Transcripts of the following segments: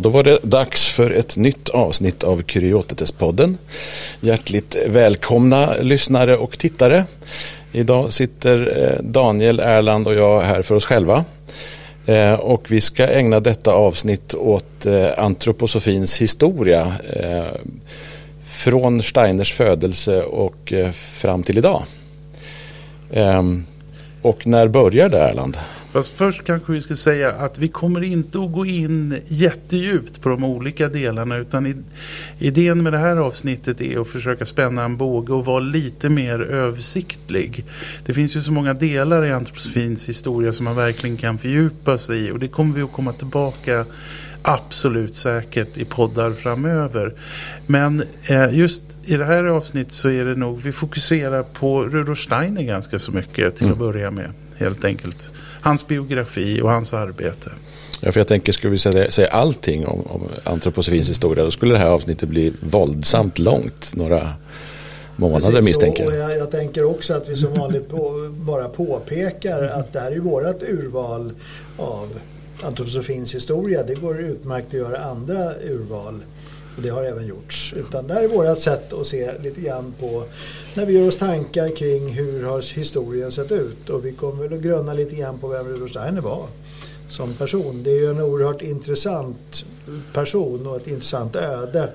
då var det dags för ett nytt avsnitt av Kuriotetes-podden. Hjärtligt välkomna lyssnare och tittare. Idag sitter eh, Daniel, Erland och jag här för oss själva. Eh, och vi ska ägna detta avsnitt åt eh, antroposofins historia. Från Steiners födelse och fram till idag. Ehm, och när börjar det Erland? Fast först kanske vi ska säga att vi kommer inte att gå in jättedjupt på de olika delarna utan idén med det här avsnittet är att försöka spänna en båge och vara lite mer översiktlig. Det finns ju så många delar i antroposofins historia som man verkligen kan fördjupa sig i och det kommer vi att komma tillbaka absolut säkert i poddar framöver. Men eh, just i det här avsnittet så är det nog, vi fokuserar på Rudolf Steiner ganska så mycket till mm. att börja med helt enkelt hans biografi och hans arbete. Ja, för jag tänker, skulle vi säga, säga allting om, om antroposofins historia, då skulle det här avsnittet bli våldsamt långt. Några månader Precis, misstänker jag. jag. Jag tänker också att vi som vanligt på, bara påpekar att det här är vårt urval av antroposofins historia. Det går utmärkt att göra andra urval. Och det har även gjorts. Utan det här är vårt sätt att se lite grann på när vi gör oss tankar kring hur har historien sett ut. Och vi kommer väl att grunna lite grann på vem Rudolf Steiner var som person. Det är ju en oerhört intressant person och ett intressant öde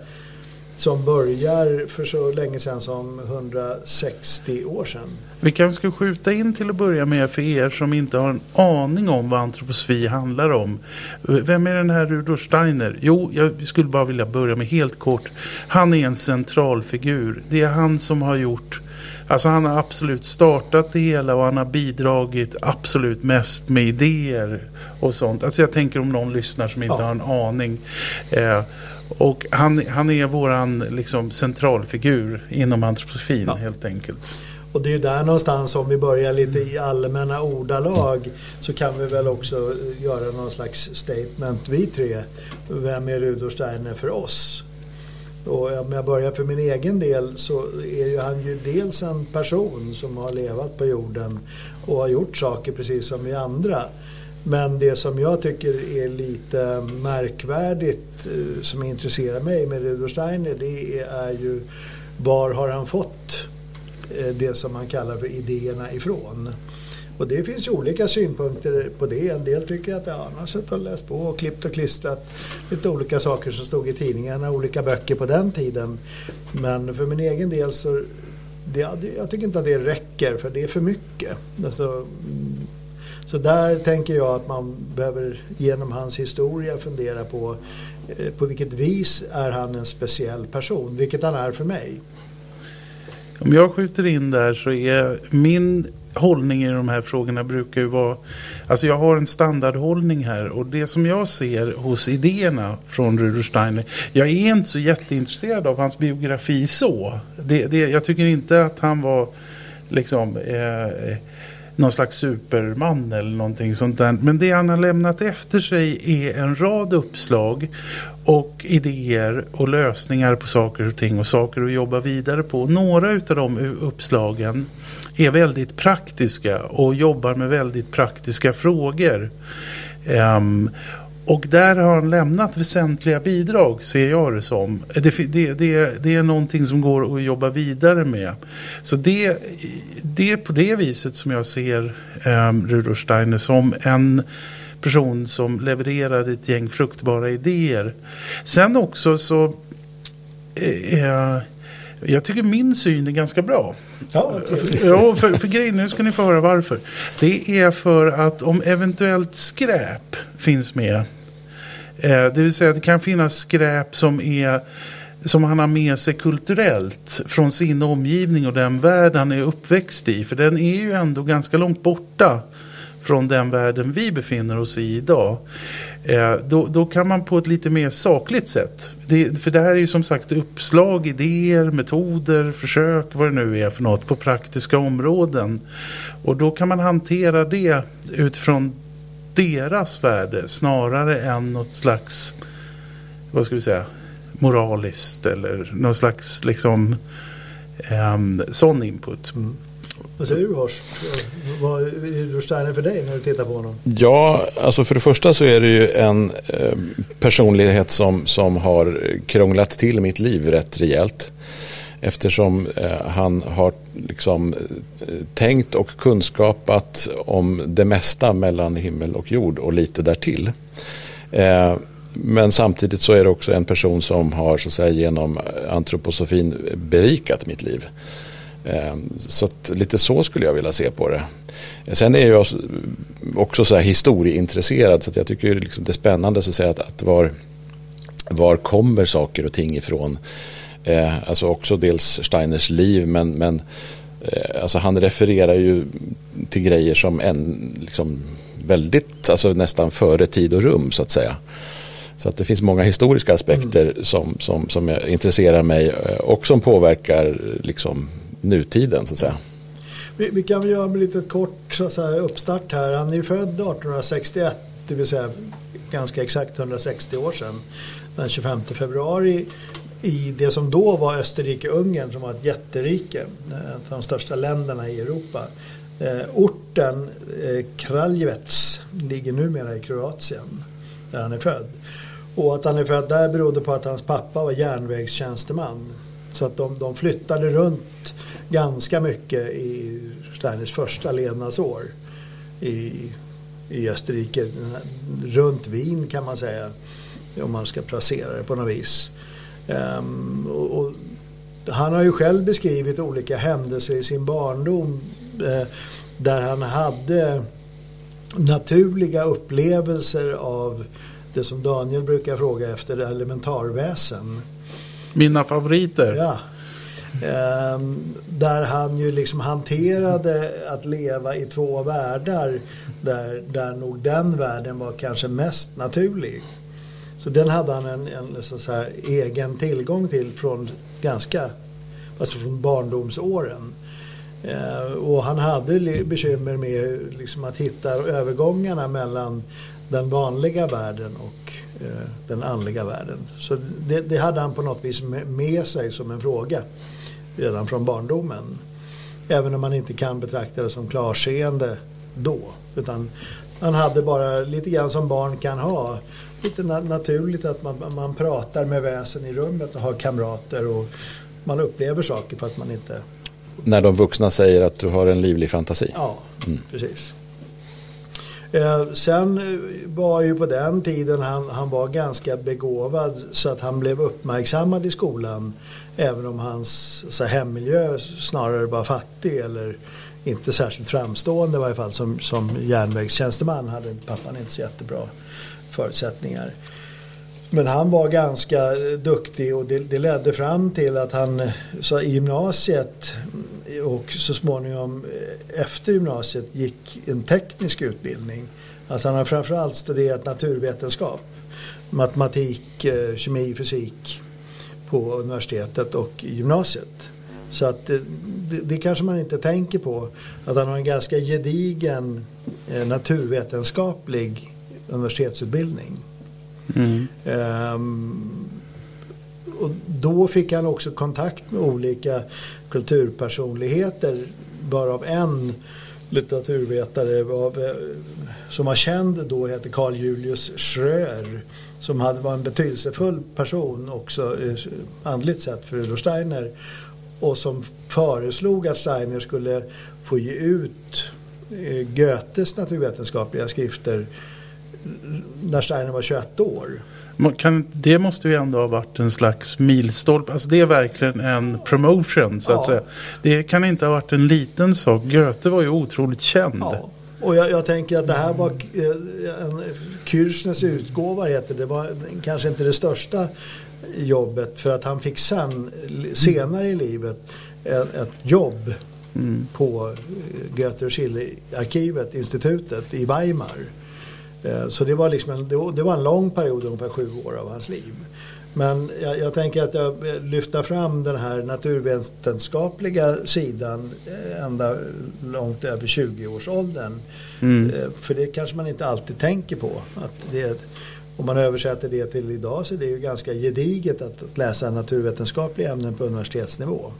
som börjar för så länge sedan som 160 år sedan. Vi kanske ska skjuta in till att börja med för er som inte har en aning om vad antroposofi handlar om. Vem är den här Rudolf Steiner? Jo, jag skulle bara vilja börja med helt kort. Han är en centralfigur. Det är han som har gjort Alltså han har absolut startat det hela och han har bidragit absolut mest med idéer och sånt. Alltså jag tänker om någon lyssnar som inte ja. har en aning. Eh, och han, han är våran liksom, centralfigur inom antroposofin ja. helt enkelt. Och det är där någonstans om vi börjar lite i allmänna ordalag så kan vi väl också göra någon slags statement vi tre. Vem är Rudolf Steiner för oss? Och om jag börjar för min egen del så är ju han ju dels en person som har levat på jorden och har gjort saker precis som vi andra. Men det som jag tycker är lite märkvärdigt eh, som intresserar mig med Rudolf Steiner det är ju var har han fått eh, det som man kallar för idéerna ifrån. Och det finns ju olika synpunkter på det. En del tycker att ja, han har suttit och läst på och klippt och klistrat lite olika saker som stod i tidningarna, olika böcker på den tiden. Men för min egen del så det, jag tycker inte att det räcker för det är för mycket. Alltså, så där tänker jag att man behöver genom hans historia fundera på eh, på vilket vis är han en speciell person, vilket han är för mig. Om jag skjuter in där så är min hållning i de här frågorna brukar ju vara... Alltså jag har en standardhållning här och det som jag ser hos idéerna från Rudolf Steiner. Jag är inte så jätteintresserad av hans biografi så. Det, det, jag tycker inte att han var liksom... Eh, någon slags superman eller någonting sånt där. Men det han har lämnat efter sig är en rad uppslag och idéer och lösningar på saker och ting och saker att jobba vidare på. Några av de uppslagen är väldigt praktiska och jobbar med väldigt praktiska frågor. Um, och där har han lämnat väsentliga bidrag ser jag det som. Det, det, det, det är någonting som går att jobba vidare med. Så det, det är på det viset som jag ser um, Rudolf Steiner som en person som levererade ett gäng fruktbara idéer. Sen också så eh, jag tycker min syn är ganska bra. Ja, ja för, för grejen, nu ska ni få höra varför. Det är för att om eventuellt skräp finns med. Eh, det vill säga det kan finnas skräp som är som han har med sig kulturellt från sin omgivning och den värld han är uppväxt i. För den är ju ändå ganska långt borta från den världen vi befinner oss i idag. Eh, då, då, kan man på ett lite mer sakligt sätt. Det, för det här är ju som sagt uppslag, idéer, metoder, försök, vad det nu är för något på praktiska områden. Och då kan man hantera det utifrån deras värde snarare än något slags, vad ska vi säga, moraliskt eller någon slags liksom um, sån input. Mm. Vad säger du Horst? Vad är Steiner för dig när du tittar på honom? Ja, alltså för det första så är det ju en eh, personlighet som, som har krånglat till mitt liv rätt rejält. Eftersom eh, han har liksom eh, tänkt och kunskapat om det mesta mellan himmel och jord och lite därtill. Eh, men samtidigt så är det också en person som har så att säga, genom antroposofin berikat mitt liv. Så att, lite så skulle jag vilja se på det. Sen är jag också så här historieintresserad så att jag tycker liksom det är spännande så att, säga, att, att var, var kommer saker och ting ifrån. Eh, alltså också dels Steiners liv men, men eh, alltså han refererar ju till grejer som en, liksom, väldigt, alltså nästan före tid och rum så att säga. Så att det finns många historiska aspekter mm. som, som, som intresserar mig eh, och som påverkar liksom, nutiden så att säga. Vi, vi kan väl göra en lite kort så säga, uppstart här. Han är ju född 1861, det vill säga ganska exakt 160 år sedan. Den 25 februari i det som då var Österrike-Ungern som var ett jätterike. Eh, ett av de största länderna i Europa. Eh, orten eh, Kraljevets ligger numera i Kroatien där han är född. Och att han är född där berodde på att hans pappa var järnvägstjänsteman. Så att de, de flyttade runt ganska mycket i Steiners första levnadsår i, i Österrike. Runt Wien kan man säga. Om man ska placera det på något vis. Um, och, och, han har ju själv beskrivit olika händelser i sin barndom eh, där han hade naturliga upplevelser av det som Daniel brukar fråga efter, elementarväsen. Mina favoriter. Ja. Um, där han ju liksom hanterade att leva i två världar där, där nog den världen var kanske mest naturlig. Så den hade han en, en så här, egen tillgång till från ganska, alltså från barndomsåren. Eh, och han hade bekymmer med liksom, att hitta övergångarna mellan den vanliga världen och eh, den andliga världen. Så det, det, hade han på något vis med sig som en fråga redan från barndomen. Även om man inte kan betrakta det som klarseende då. Utan han hade bara lite grann som barn kan ha lite naturligt att man, man pratar med väsen i rummet och har kamrater och man upplever saker fast man inte... När de vuxna säger att du har en livlig fantasi? Ja, mm. precis. Eh, sen var ju på den tiden han, han var ganska begåvad så att han blev uppmärksammad i skolan även om hans så hemmiljö snarare var fattig eller inte särskilt framstående i varje fall som, som järnvägstjänsteman hade pappan inte så jättebra förutsättningar. Men han var ganska eh, duktig och det, det ledde fram till att han eh, så i gymnasiet mm, och så småningom eh, efter gymnasiet gick en teknisk utbildning. Alltså han har framförallt studerat naturvetenskap, matematik, kemi, fysik på universitetet och gymnasiet. Så att det, det, kanske man inte tänker på. Att han har en ganska gedigen naturvetenskaplig universitetsutbildning. Mm. Um, och då fick han också kontakt med olika kulturpersonligheter. Varav en litteraturvetare av, eh, som var känd då heter Carl Julius Schröer. Som hade, var en betydelsefull person också eh, andligt sett för Rudolf Steiner. Och som föreslog att Steiner skulle få ge ut eh, Goethes naturvetenskapliga skrifter när Steiner var 21 år. Kan, det måste ju ändå ha varit en slags milstolpe. Alltså det är verkligen en promotion så att ja. säga. Det kan inte ha varit en liten sak. Goethe var ju otroligt känd. Ja. Och jag, jag, tänker att det här var eh, en Kirchners utgåva heter det. var kanske inte det största jobbet för att han fick sen senare i livet ett, ett jobb mm. på Goethe och Schiller-arkivet, institutet i Weimar. Eh, så det var, liksom en, det var en lång period, ungefär sju år av hans liv. Men jag, jag, tänker att jag lyfter fram den här naturvetenskapliga sidan eh, ända långt över 20-årsåldern. Mm. Eh, för det kanske man inte alltid tänker på. Att det, om man översätter det till idag så är det ju ganska gediget att, att läsa naturvetenskapliga ämnen på universitetsnivå.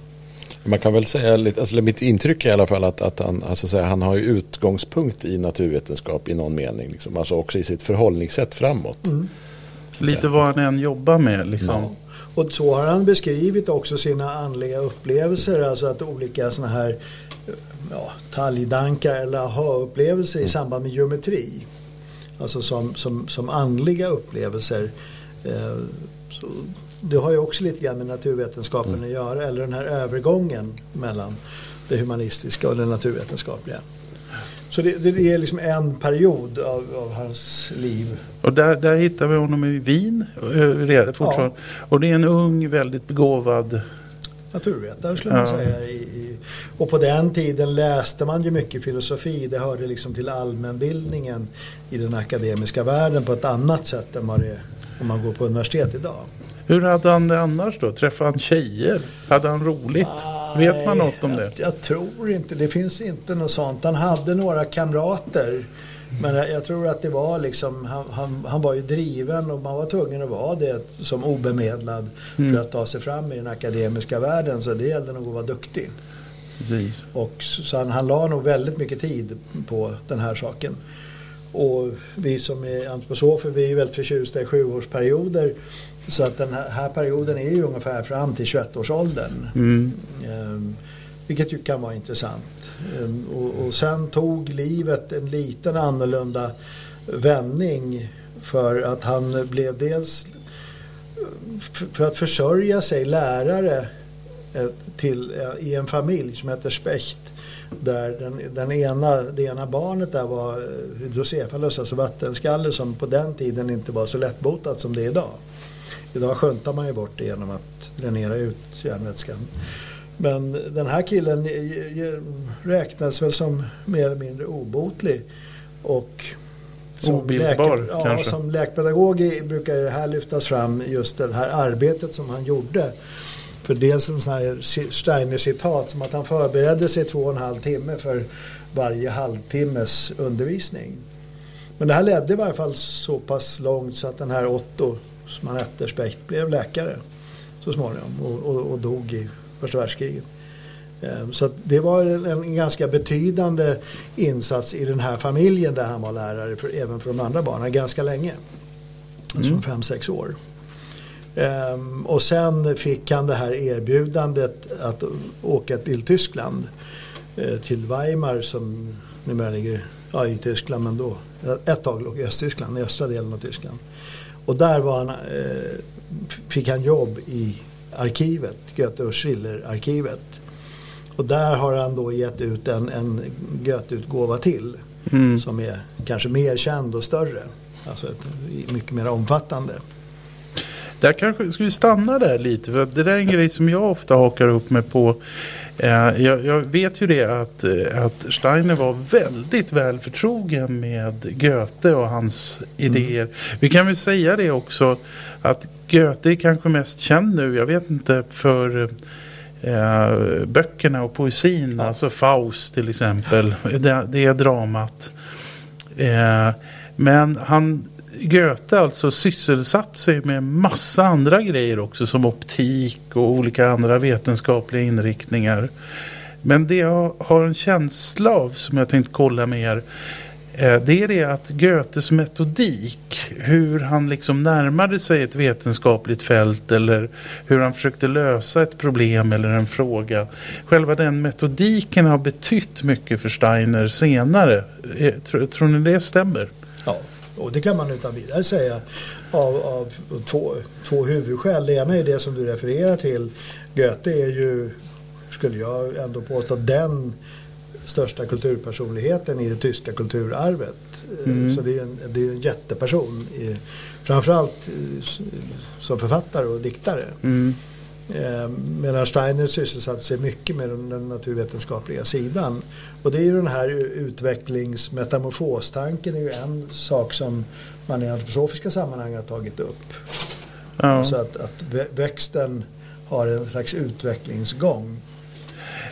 Man kan väl säga lite, alltså mitt intryck är i alla fall att, att han, alltså säga, han har ju utgångspunkt i naturvetenskap i någon mening. Liksom. Alltså också i sitt förhållningssätt framåt. Mm. Lite vad han än jobbar med liksom. Ja. Och så har han beskrivit också sina andliga upplevelser. Alltså att olika sådana här ja, talgdankar eller aha-upplevelser mm. i samband med geometri. Alltså som, som, som andliga upplevelser. Eh, så det har ju också lite grann med naturvetenskapen mm. att göra. Eller den här övergången mellan det humanistiska och det naturvetenskapliga. Så det, det är liksom en period av, av, hans liv. Och där, där hittar vi honom i Wien eh, fortfarande. Ja. Och det är en ung, väldigt begåvad naturvetare skulle man säga. I, i, och på den tiden läste man ju mycket filosofi. Det hörde liksom till allmänbildningen i den akademiska världen på ett annat sätt än vad det är om man går på universitet idag. Hur hade han det annars då? Träffade han tjejer? Hade han roligt? Nej, Vet man något om det? Jag, tror inte, det finns inte något sånt. Han hade några kamrater. Men jag, jag tror att det var liksom, han, han, han, var ju driven och man var tvungen att vara det som obemedlad mm. för att ta sig fram i den akademiska världen. Så det gällde nog att vara duktig. Precis. Och, så han, han la nog väldigt mycket tid på den här saken. Och vi som är antroposofer vi är ju väldigt förtjusta i sjuårsperioder. Så att den här, här, perioden är ju ungefär fram till 21-årsåldern. Mm. Ehm, vilket ju kan vara intressant. Ehm, och, och sen tog livet en liten annorlunda vändning för att han blev dels för att försörja sig lärare eh, till, eh, i en familj som heter Specht där den, den ena, det ena barnet där var eh, hydrocefalus, alltså vattenskalle som på den tiden inte var så lättbotat som det är idag. Idag sköntar man ju bort det genom att dränera ut järnvätskan. Men den här killen räknas väl som mer eller mindre obotlig. Och som Obildbar läke, ja, kanske? Som läkpedagog brukar det här lyftas fram just det här arbetet som han gjorde. För dels en sån här Steiner-citat som att han förberedde sig två och en halv timme för varje halvtimmes undervisning. Men det här ledde i varje fall så pass långt så att den här Otto som han hette, Specht, blev läkare så småningom och, och, och dog i första världskriget. Ehm, så det var en, en, ganska betydande insats i den här familjen där han var lärare för, även för de andra barnen ganska länge. Mm. Som fem, sex år. Um, och sen fick han det här erbjudandet att åka till Tyskland. Uh, till Weimar som numera ligger ja, i Tyskland men då ett tag låg i Östtyskland, i östra delen av Tyskland. Och där var han, uh, fick han jobb i arkivet, Goethe och Schiller-arkivet. Och där har han då gett ut en, en Goethe-utgåva till. Mm. Som är kanske mer känd och större. Alltså mycket mer omfattande. Där kanske ska vi stanna där lite. För det där är en grej som jag ofta hakar upp mig på. Eh, jag, jag, vet ju det att, eh, att Steiner var väldigt väl förtrogen med Goethe och hans idéer. Mm. Vi kan väl säga det också att Goethe är kanske mest känd nu. Jag vet inte för eh, böckerna och poesin. Ja. Alltså Faust till exempel. Det, det är dramat. Eh, men han Goethe alltså sysselsatt sig med massa andra grejer också som optik och olika andra vetenskapliga inriktningar. Men det jag har en känsla av som jag tänkte kolla med er eh, det är det att Goethes metodik, hur han liksom närmade sig ett vetenskapligt fält eller hur han försökte lösa ett problem eller en fråga. Själva den metodiken har betytt mycket för Steiner senare. Eh, tror, tror ni det stämmer? Och det kan man utan vidare säga av, av två, två huvudskäl. Det ena är det som du refererar till. Goethe är ju, skulle jag ändå påstå, den största kulturpersonligheten i det tyska kulturarvet. Mm. Så det är en, det är en jätteperson. Framförallt som författare och diktare. Mm. Eh, medan Steiner sysselsatte sig mycket med den naturvetenskapliga sidan. Och det är ju den här utvecklingsmetamorfostanken är ju en sak som man i antroposofiska sammanhang har tagit upp. Ja. Alltså att, att växten har en slags utvecklingsgång.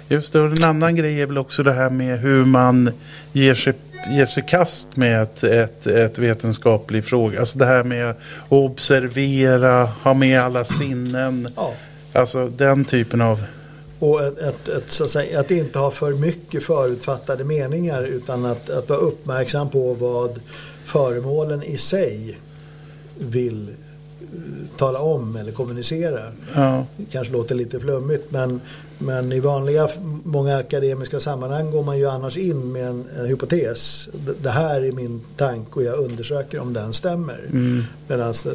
Just det, och en annan grej är väl också det här med hur man ger sig ger sig kast med ett, ett, ett vetenskaplig fråga. Alltså det här med att observera, ha med alla sinnen. Ja. Alltså den typen av... Och ett, ett, ett, så att, säga, att inte ha för mycket förutfattade meningar utan att, att vara uppmärksam på vad föremålen i sig vill eh, tala om eller kommunicera. Ja. Det kanske låter lite flummigt men, men i vanliga, många akademiska sammanhang går man ju annars in med en, en hypotes. Det här är min tanke och jag undersöker om den stämmer. Mm. Medan eh,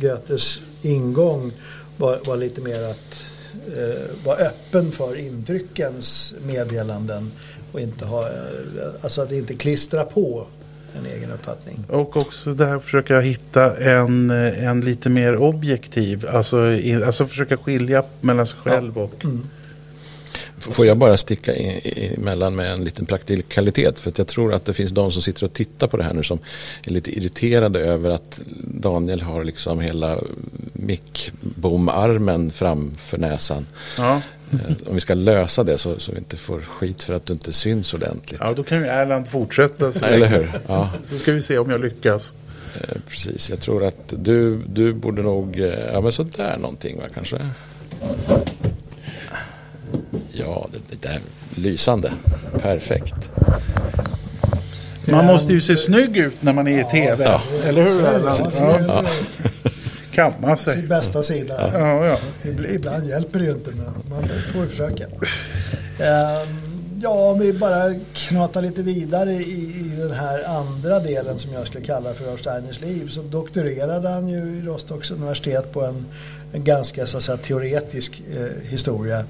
Goethes ingång var, var lite mer att eh, vara öppen för intryckens meddelanden och inte ha, eh, alltså att inte klistra på en egen uppfattning. Och också där försöka hitta en, eh, en lite mer objektiv, alltså, i- alltså försöka skilja mellan sig själv och... Mm. Får jag bara sticka i- emellan med en liten praktikalitet? För att jag tror att det finns de som sitter och tittar på det här nu som är lite irriterade över att Daniel har liksom hela mickbomarmen framför näsan. Ja. Eh, Om vi ska lösa det så, så vi inte får skit för att du inte syns ordentligt. ja, då kan ju Erland fortsätta. Så, Eller hur? Ja, så ska vi se om jag lyckas. eh, precis. Jag tror att du, du borde nog, eh, ja men sådär någonting va kanske? Ja, det, det där, lysande. Perfekt. Man måste ju se snygg ut när man är i tv. Ja. Eller hur. Kamma Sin sig. bästa sida. Ja, ja. Ibl- Ibland hjälper det ju inte men man får ju försöka. Ehm, Ja, om vi bara knatar lite vidare i, i den här andra delen som jag skulle kalla för Lars Steiners liv så doktorerade han ju i Rostocks universitet på en, en ganska så att säga, teoretisk eh, historia.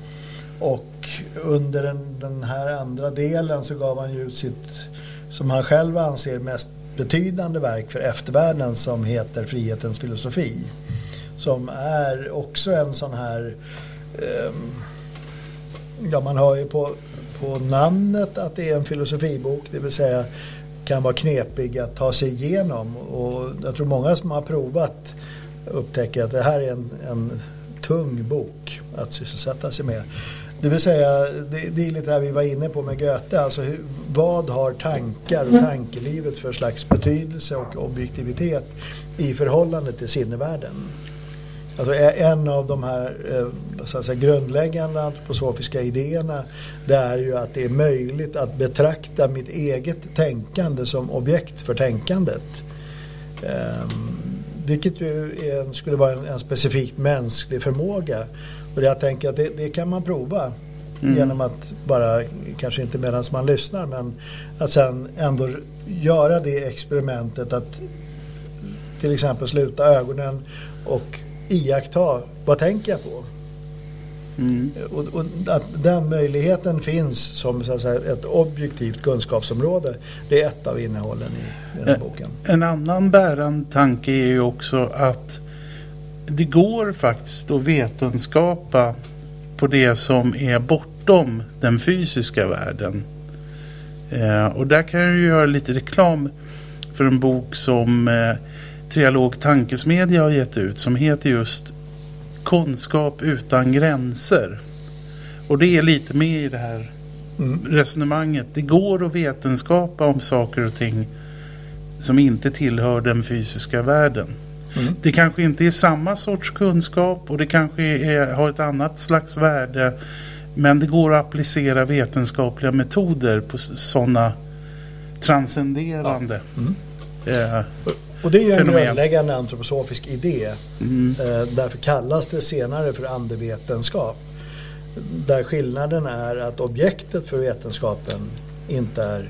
Och under den, den här andra delen så gav han ju ut sitt, som han själv anser, mest betydande verk för eftervärlden som heter Frihetens filosofi. Som är också en sån här eh, Ja, man hör ju på, på namnet att det är en filosofibok, det vill säga kan vara knepig att ta sig igenom. Och jag tror många som har provat upptäcker att det här är en, en tung bok att sysselsätta sig med. Det vill säga, det, det är lite det här vi var inne på med Goethe, alltså hur, vad har tankar och tankelivet för slags betydelse och objektivitet i förhållande till sinnevärlden? Alltså en av de här eh, så att säga, grundläggande antroposofiska idéerna det är ju att det är möjligt att betrakta mitt eget tänkande som objekt för tänkandet. Ehm, vilket ju är, skulle vara en, en specifikt mänsklig förmåga. Och jag tänker att det, det kan man prova Mm. genom att bara, kanske inte medan man lyssnar, men att sen ändå göra det experimentet att till exempel sluta ögonen och iaktta vad tänker jag på. Mm. Och, och att den möjligheten finns som så att säga, ett objektivt kunskapsområde. Det är ett av innehållen i, i den här Eh, boken. En annan bärande tanke är ju också att det går faktiskt att vetenskapa på det som är bortom den fysiska världen. Eh, och där kan jag ju göra lite reklam för en bok som eh, Trialog Tankesmedja har gett ut som heter just Kunskap utan gränser. Och det är lite med i det här Mm. resonemanget. Det går att vetenskapa om saker och ting som inte tillhör den fysiska världen. Mm. Det kanske inte är samma sorts kunskap och det kanske är, har ett annat slags värde. Men det går att applicera vetenskapliga metoder på sådana transcenderande. Mm. Eh, Och det är ju en Fenomen. grundläggande antroposofisk idé. mm, Eh, därför kallas det senare för andevetenskap. Där skillnaden är att objektet för vetenskapen inte är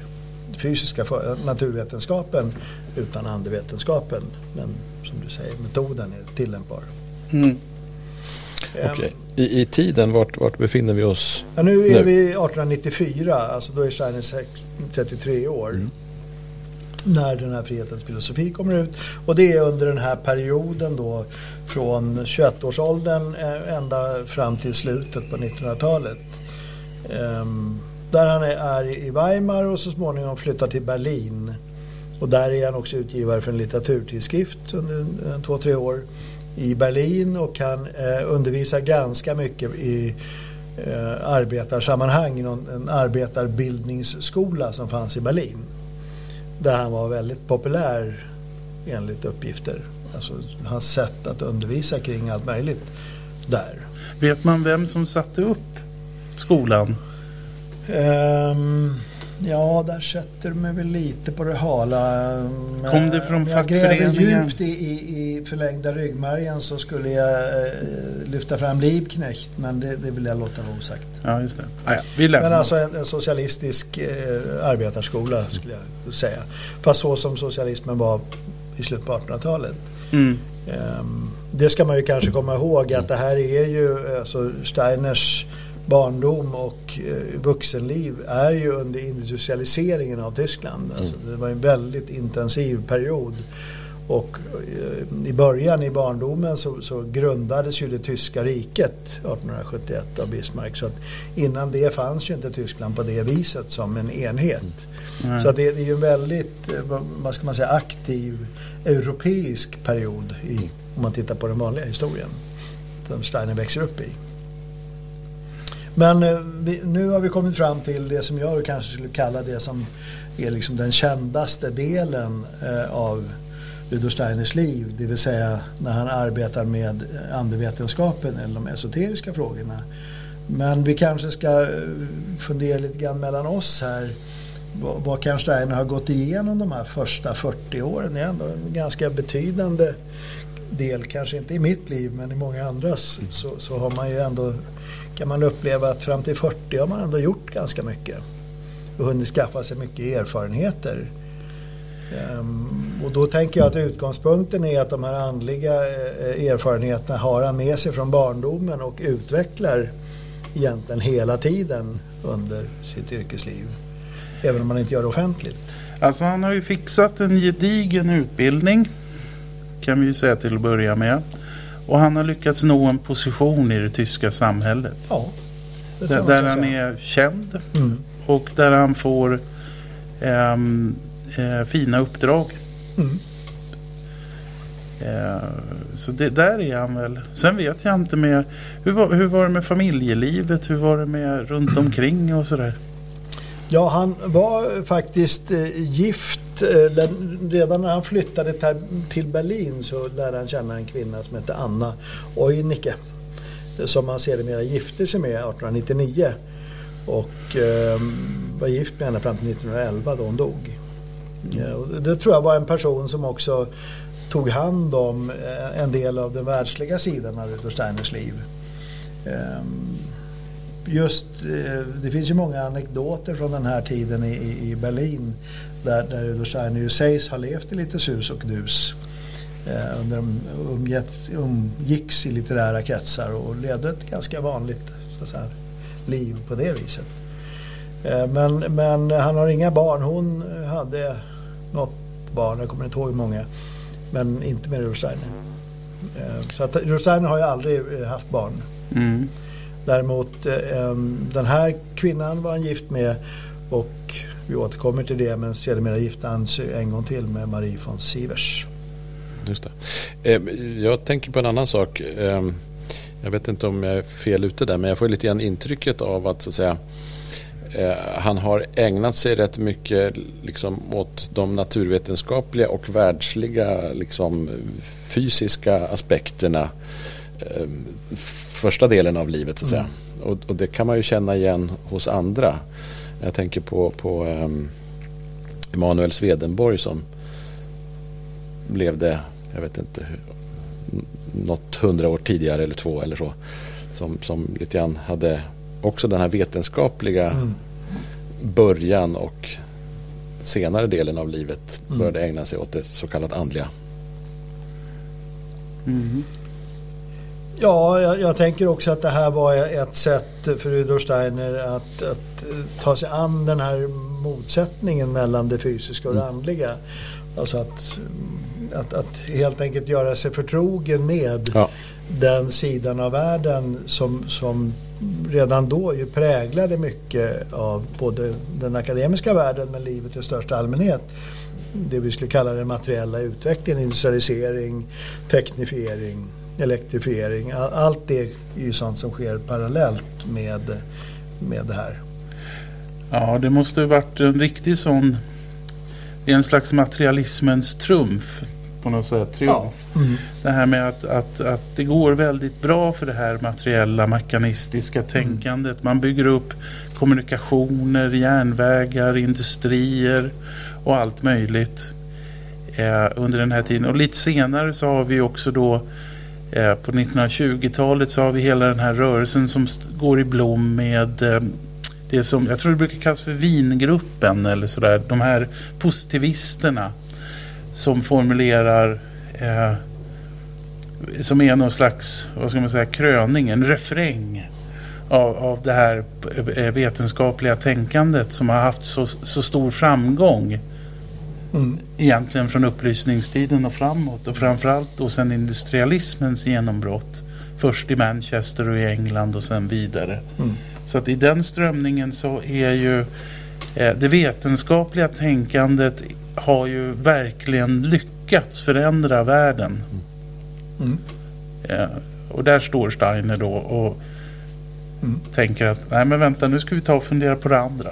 fysiska för, naturvetenskapen utan andevetenskapen. Men som du säger, metoden är tillämpbar. mm, Okej. I, I tiden, vart, vart befinner vi oss? Ja, nu är Nu. vi 1894, alltså då är Steiner sex- 33 år. Mm. När den här frihetens filosofi kommer ut. Och det är under den här perioden då från 21-årsåldern eh, ända fram till slutet på 1900-talet. Ehm, där han är, är i Weimar och så småningom flyttar till Berlin. Och där är han också utgivare för en litteraturtidskrift under två, tre år i Berlin och kan eh, undervisa ganska mycket i eh, arbetarsammanhang i någon, en arbetarbildningsskola som fanns i Berlin. Där han var väldigt populär enligt uppgifter. Alltså hans sätt att undervisa kring allt möjligt där. vet man vem som satte upp skolan? Um, ja, där sätter du mig väl lite på det hala. Kom det från jag gräver djupt i, i, i förlängda ryggmärgen så skulle jag eh, lyfta fram Liebknecht. Men det, det vill jag låta vara osagt. Ja, just det. Ah, ja, vi lämnar. Men alltså en, en socialistisk eh, arbetarskola skulle jag säga. Fast så som socialismen var i slutet på 1800-talet. mm. Ehm, Det ska man ju kanske komma ihåg att det här är ju alltså Steiners barndom och eh, vuxenliv är ju under industrialiseringen av Tyskland. Alltså det var en väldigt intensiv period. Och eh, i början i barndomen så, så grundades ju det tyska riket 1871 av Bismarck. Så att innan det fanns ju inte Tyskland på det viset som en enhet. Nej. Så att det, det är ju en väldigt, eh, vad- vad ska man säga, aktiv europeisk period i, om man tittar på den vanliga historien. Som Steiner växer upp i. Men eh, vi, nu har vi kommit fram till det som jag kanske skulle kalla det som är liksom den kändaste delen eh, av Rudolf Steiners liv. Det vill säga när han arbetar med eh, andevetenskapen eller de esoteriska frågorna. Men vi kanske ska eh, fundera lite grann mellan oss här. Vad, vad Steiner har gått igenom de här första 40 åren? Det är ändå en ganska betydande del, kanske inte i mitt liv men i många andras, så, så har man ju ändå, kan man uppleva att fram till 40 har man ändå gjort ganska mycket och hunnit skaffa sig mycket erfarenheter. Ehm, och då tänker jag att utgångspunkten är att de här andliga eh, erfarenheterna har han med sig från barndomen och utvecklar egentligen hela tiden under sitt yrkesliv. Även om man inte gör det offentligt. Alltså han har ju fixat en gedigen utbildning. Kan vi ju säga till att börja med. Och han har lyckats nå en position i det tyska samhället. Ja, Där, där han är känd Mm. och där han får ehm, eh, fina uppdrag. Mm. Eh, så det, där är han väl. Sen vet jag inte mer. Hur var, hur var det med familjelivet? Hur var det med runt omkring och sådär? Ja, han var faktiskt eh, gift. Eh, redan när han flyttade till- Berlin så lärde han känna en kvinna som hette Anna Oinicke. Som han sedermera gifte sig med 1899. Och eh, var gift med henne fram till 1911 då hon dog. Ja, och det tror jag var en person som också tog hand om eh, en del av den världsliga sidan av Rudolf Steiners liv. Ehm, just, eh, det finns ju många anekdoter från den här tiden i, i- i Berlin där, där Rudolf Steiner ju sägs ha levt i lite sus och dus. Eh, under de umgett, umgicks i litterära kretsar och levde ett ganska vanligt så att säga, liv på det viset. Eh, men, men han har inga barn. Hon hade något barn, jag kommer inte ihåg hur många. Men inte med Rudolf Steiner. Eh, så att Rudolf Steiner har ju aldrig eh, haft barn. Mm. Däremot eh, den här kvinnan var han gift med och vi återkommer till det men sedermera gifte han sig en gång till med Marie von Sivers. Just det. Jag tänker på en annan sak. Jag vet inte om jag är fel ute där men jag får lite grann intrycket av att, så att säga, eh, han har ägnat sig rätt mycket liksom, åt de naturvetenskapliga och världsliga liksom, fysiska aspekterna första delen av livet så att säga. Och, och det kan man ju känna igen hos andra. Jag tänker på, på um, Emanuel Swedenborg som levde, jag vet inte, hur, något hundra år tidigare eller två eller så. Som, som lite grann hade också den här vetenskapliga Mm. början och senare delen av livet Mm. började ägna sig åt det så kallat andliga. Mm. Ja, jag, jag tänker också att det här var ett sätt för Rudolf Steiner att, att ta sig an den här motsättningen mellan det fysiska och det Mm. andliga. Alltså att, att, att helt enkelt göra sig förtrogen med Ja. den sidan av världen som, som redan då ju präglade mycket av både den akademiska världen men livet i största allmänhet. Det vi skulle kalla den materiella utvecklingen, industrialisering, teknifiering, elektrifiering. All- Allt det är ju sånt som sker parallellt med, med det här. Ja, det måste ha varit en riktig sån... Det är en slags materialismens trumf. på något sätt. Triumf. Ja. Mm. Det här med att, att, att det går väldigt bra för det här materiella, mekanistiska tänkandet. Man bygger upp kommunikationer, järnvägar, industrier och allt möjligt eh, under den här tiden. Och lite senare så har vi också då Eh, på 1920-talet så har vi hela den här rörelsen som går i blom med eh, det som jag tror det brukar kallas för vingruppen eller sådär. De här positivisterna som formulerar eh, som är någon slags, vad ska man säga, kröning, en refräng av, av det här eh, vetenskapliga tänkandet som har haft så, så stor framgång. Mm. Egentligen från upplysningstiden och framåt och framförallt då sen industrialismens genombrott. Först i Manchester och i England och sen vidare. Mm. Så att i den strömningen så är ju eh, det vetenskapliga tänkandet har ju verkligen lyckats förändra världen. Mm. Eh, och där står Steiner då och mm. tänker att nej men vänta nu ska vi ta och fundera på det andra.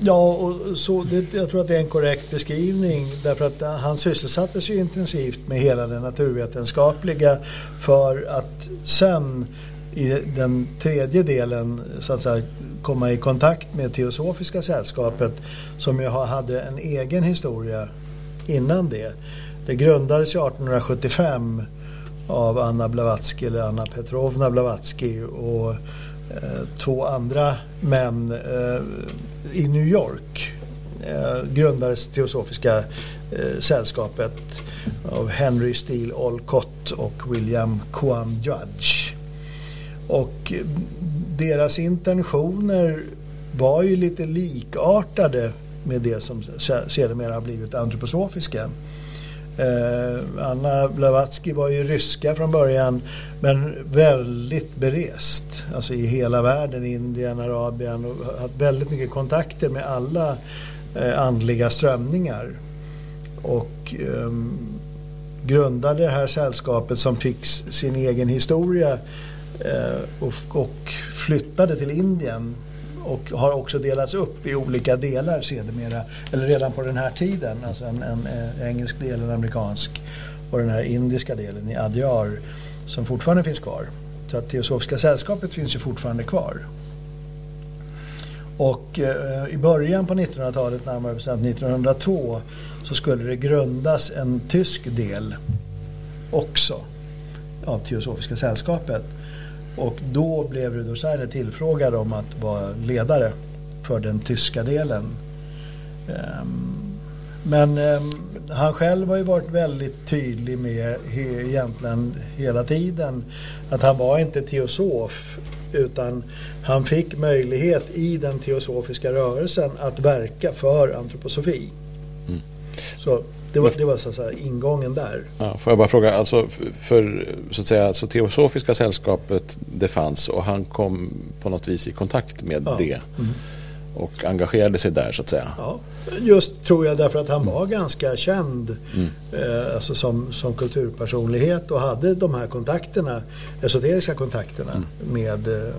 Ja, och så, det, jag tror att det är en korrekt beskrivning därför att han sysselsatte sig intensivt med hela det naturvetenskapliga för att sen i den tredje delen så att säga komma i kontakt med Teosofiska sällskapet som ju hade en egen historia innan det. Det grundades 1875 av Anna Blavatsky eller Anna Petrovna Blavatsky och Eh, två andra män eh, i New York eh, grundades Teosofiska eh, sällskapet av Henry Steele Olcott och William Quam Judge. Och eh, deras intentioner var ju lite likartade med det som sedermera har blivit antroposofiska. Eh, Anna Blavatsky var ju ryska från början men väldigt berest. Alltså i hela världen, Indien, Arabien och haft väldigt mycket kontakter med alla eh, andliga strömningar. Och um, grundade det här sällskapet som fick sin egen historia uh, och, och flyttade till Indien och har också delats upp i olika delar sedermera, eller redan på den här tiden. Alltså en, en, en engelsk del, en amerikansk och den här indiska delen i Adyar som fortfarande finns kvar. Så att Teosofiska sällskapet finns ju fortfarande kvar. Och eh, i början på 1900-talet, närmare bestämt 1902, så skulle det grundas en tysk del också av Teosofiska sällskapet. Och då blev Rudolf Steiner tillfrågad om att vara ledare för den tyska delen. Ehm, men ehm, han själv har ju varit väldigt tydlig med egentligen hela tiden att han var inte teosof utan han fick möjlighet i den teosofiska rörelsen att verka för antroposofi. Mm. Så det var, det var så att säga ingången där. Ja, får jag bara fråga, alltså för så att säga, alltså Teosofiska sällskapet det fanns och han kom på något vis i kontakt med ja. det. Mm. Och engagerade sig där så att säga. Ja, just tror jag därför att han mm. var ganska känd mm. eh, alltså som, som kulturpersonlighet och hade de här kontakterna, esoteriska kontakterna mm. med eh,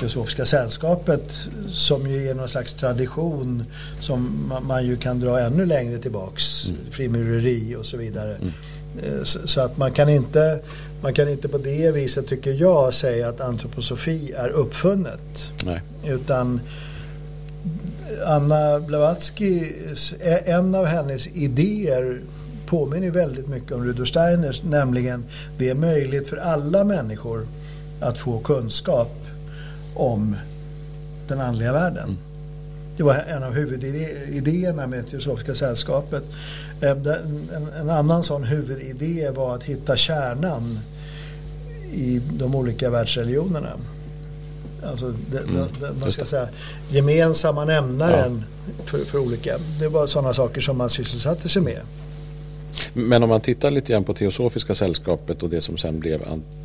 Teosofiska sällskapet som ju är någon slags tradition som man, man ju kan dra ännu längre tillbaks. Mm. Frimureri och så vidare. Mm. Eh, så, så, att man kan inte man kan inte på det viset tycker jag säga att antroposofi är uppfunnet. Nej. Utan Anna Blavatsky, en av hennes idéer påminner väldigt mycket om Rudolf Steiners, nämligen det är möjligt för alla människor att få kunskap om den andliga världen. Mm. Det var en av huvudidéerna med Teosofiska sällskapet. Eh, en, annan sån huvudidé var att hitta kärnan i de olika världsreligionerna. Alltså det, mm, det, man ska säga gemensamma nämnaren ja. för, för, olika. Det var sådana saker som man sysselsatte sig med. Men om man tittar lite grann på Teosofiska sällskapet och det som sen blev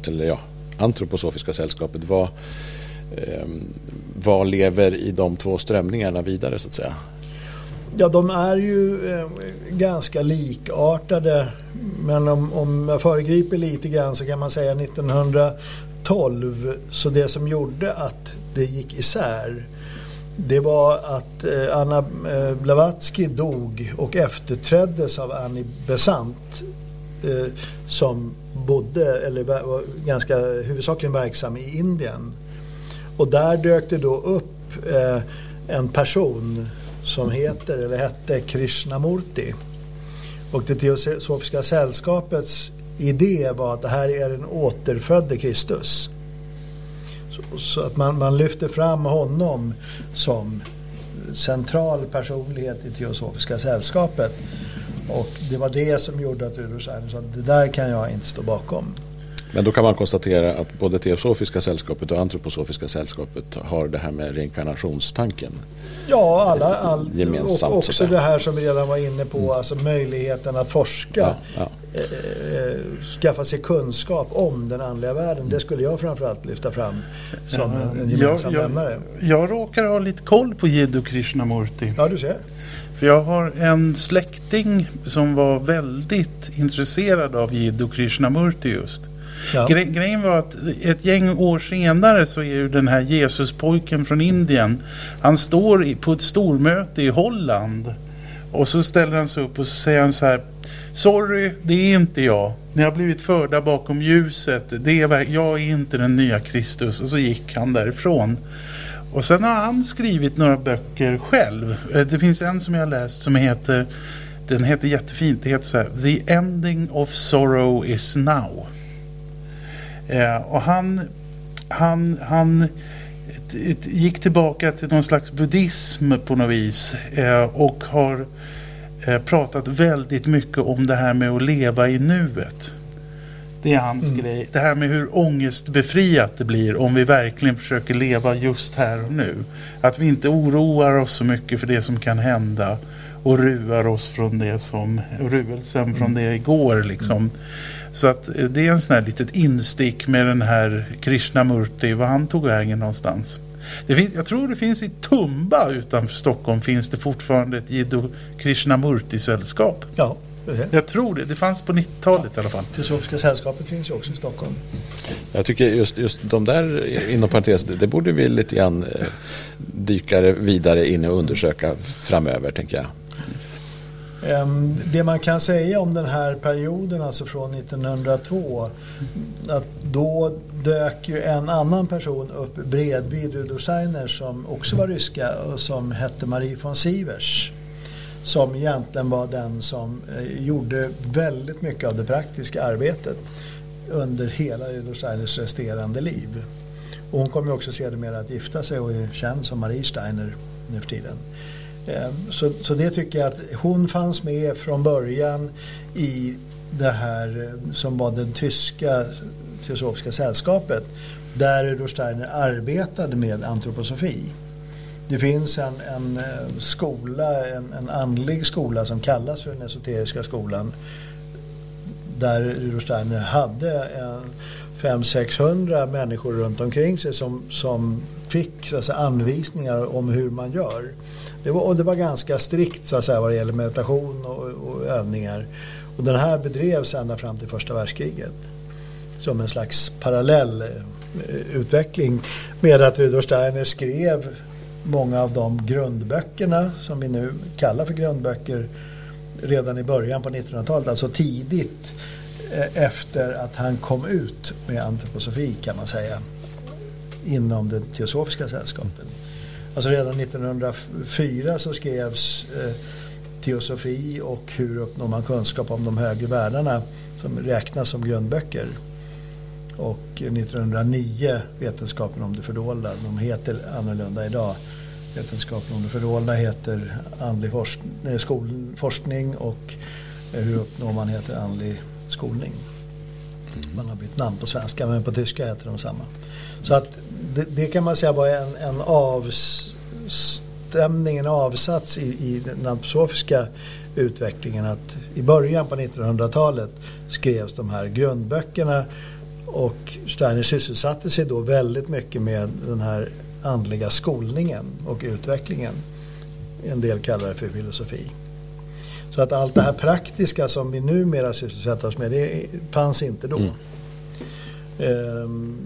eller ja, Antroposofiska sällskapet. Vad, eh, Ehm, vad lever i de två strömningarna vidare så att säga? Ja, de är ju eh, ganska likartade. Men om, om jag föregriper lite grann så kan man säga 1912 så det som gjorde att det gick isär det var att eh, Anna eh, Blavatsky dog och efterträddes av Annie Besant eh, som bodde, eller var ganska huvudsakligen verksam i Indien. Och där dök det då upp eh, en person som heter, eller hette Krishnamurti. Och det Teosofiska sällskapets idé var att det här är den återfödde Kristus. Så, så att man, man, lyfter fram honom som central personlighet i Teosofiska sällskapet. Och det var det som gjorde att Rudolf Steiner sa att det där kan jag inte stå bakom. Men då kan man konstatera att både Teosofiska sällskapet och Antroposofiska sällskapet har det här med reinkarnationstanken. Ja, alla, all, gemensamt. Och också det här som vi redan var inne på, mm. alltså möjligheten att forska. Ja, ja. Eh, eh, skaffa sig kunskap om den andliga världen. Det skulle jag framförallt lyfta fram som ja, en, en gemensam jag, nämnare. Jag, jag råkar ha lite koll på Jiddu Krishnamurti. Ja, du ser. För jag har en släkting som var väldigt intresserad av Jiddu Krishnamurti just. Ja. Gre grejen var att ett gäng år senare så är ju den här Jesuspojken från Indien. Han står på ett stormöte i Holland. Och så ställer han sig upp och så säger han så här. Sorry, det är inte jag. Ni har blivit förda bakom ljuset. Det är, jag är inte den nya Kristus. Och så gick han därifrån. Och sen har han skrivit några böcker själv. Eh, det finns en som jag har läst som heter den heter jättefint. Det heter så här The Ending of Sorrow is Now. Eh, och han, han, han gick tillbaka till någon slags buddhism på något vis. Eh, och har eh, pratat väldigt mycket om det här med att leva i nuet. Det är hans mm. grej. Det här med hur ångestbefriat det blir om vi verkligen försöker leva just här och nu. Att vi inte oroar oss så mycket för det som kan hända och ruar oss från det som ruelsen mm. från det igår liksom. Så att eh, det är en sån här litet instick med den här Krishnamurti, var han tog vägen någonstans. Det finns, jag tror det finns i Tumba utanför Stockholm finns det fortfarande ett Jiddu Krishnamurti-sällskap. Ja, det Jag tror det. Det fanns på 90-talet ja. i alla fall. Teosofiska sällskapet finns ju också i Stockholm. Jag tycker just, just de där, inom parentes, det, det borde vi lite grann eh, dyka vidare in och undersöka framöver, tänker jag. Ehm, det man kan säga om den här perioden, alltså från 1902, att då dök ju en annan person upp bredvid Rudolf Steiner som också var ryska och som hette Marie von Sievers. Som egentligen var den som eh, gjorde väldigt mycket av det praktiska arbetet under hela Rudolf Steiners resterande liv. Och hon kom ju också sedermera att gifta sig och är känd som Marie Steiner nu för tiden. Ehm, så, så det tycker jag att hon fanns med från början i det här ehm, som var det tyska teosofiska sällskapet där Rudolf Steiner arbetade med antroposofi. Det finns en, en ehm, skola, en, en andlig skola som kallas för den esoteriska skolan där Rudolf Steiner hade 500-600 människor runt omkring sig som, som fick alltså, anvisningar om hur man gör. Det var, och det var ganska strikt så att säga vad det gäller meditation och, och övningar. Och den här bedrevs ända fram till första världskriget. Som en slags parallell eh, utveckling med att Rudolf Steiner skrev många av de grundböckerna som vi nu kallar för grundböcker redan i början på 1900-talet, alltså tidigt eh, efter att han kom ut med antroposofi kan man säga inom det teosofiska sällskapet. Alltså redan 1904 så skrevs eh, teosofi och hur uppnår man kunskap om de högre världarna som räknas som grundböcker. Och 1909 Vetenskapen om det fördolda. De heter annorlunda idag. Vetenskapen om det fördolda heter andlig forskning och eh, hur uppnår man heter andlig skolning. Man har bytt namn på svenska men på tyska heter de samma. Så att det, det, kan man säga var en, en avstämning, en avsats i, i den antroposofiska utvecklingen. Att I början på 1900-talet skrevs de här grundböckerna och Steiner sysselsatte sig då väldigt mycket med den här andliga skolningen och utvecklingen. En del kallar det för filosofi. Så att allt det här praktiska som vi numera sysselsätter oss med, det fanns inte då. Mm. Um,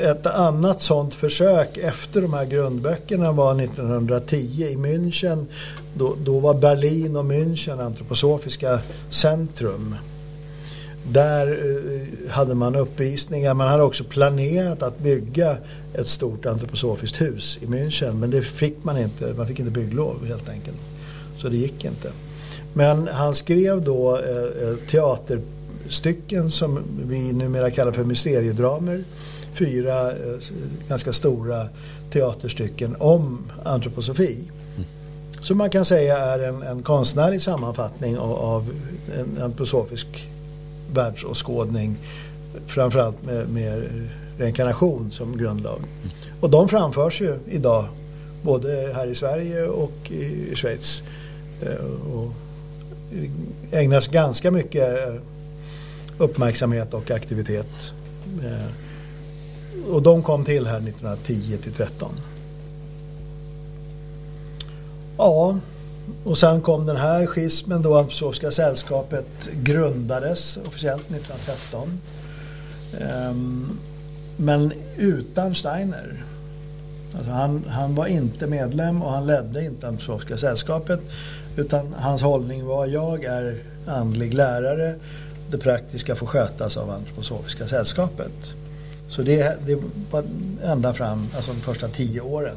ett annat sånt försök efter de här grundböckerna var 1910 i München. Då, då var Berlin och München antroposofiska centrum. Där eh, hade man uppvisningar. Man hade också planerat att bygga ett stort antroposofiskt hus i München. Men det fick man inte. Man fick inte bygglov helt enkelt. Så det gick inte. Men han skrev då eh, eh teaterstycken som vi numera kallar för mysteriedramer. Fyra eh, ganska stora teaterstycken om antroposofi. Mm. Så man kan säga är en, en konstnärlig sammanfattning av, av en antroposofisk världsåskådning. Framförallt med, med reinkarnation som grundlag. Mm. Och de framförs ju idag både här i Sverige och i Schweiz. Eh, och ägnas ganska mycket uppmärksamhet och aktivitet. Och de kom till här 1910 till 13. Ja, och sen kom den här schismen då Antroposofiska sällskapet grundades officiellt 1913. Um, ehm, men utan Steiner. Alltså han, han var inte medlem och han ledde inte Antroposofiska sällskapet. Utan hans hållning var jag är andlig lärare. Det praktiska får skötas av Antroposofiska sällskapet. Så det, det var ända fram, alltså de första tio åren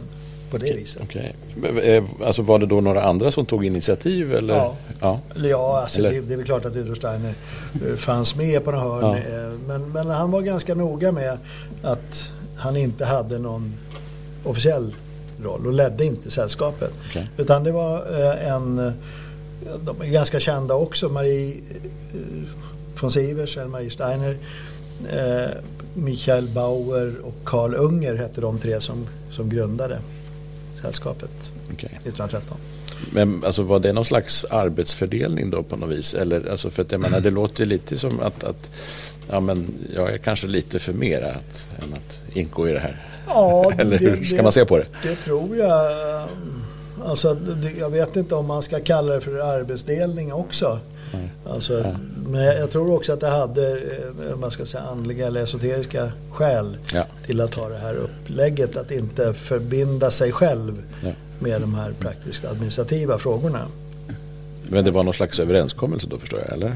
på det viset. Okay. Eh, alltså var det då några andra som tog initiativ? Eller? Ja, ja. ja alltså eller? Det, det, är väl klart att Rudolf Steiner eh, fanns med på några hörn. Ja. Eh, men, men han var ganska noga med att han inte hade någon officiell roll och ledde inte sällskapet. Okay. Utan det var en, de är ganska kända också, Marie von Sivers eller Marie Steiner. Michael Bauer och Karl Unger hette de tre som, som grundade sällskapet okay. 1913. Men alltså var det någon slags arbetsfördelning då på något vis? Eller, alltså för att jag menar, det låter lite som att, att ja, men jag är kanske lite för mer att, än att ingå i det här. Ja, Eller hur ska det, man se på det? Det tror jag. Alltså, jag vet inte om man ska kalla det för arbetsdelning också. Mm. Alltså, ja. Men jag tror också att det hade eh, man ska säga, andliga eller esoteriska skäl ja. till att ha det här upplägget. Att inte förbinda sig själv ja. med de här praktiska administrativa frågorna. Men det var någon slags överenskommelse då förstår jag, eller?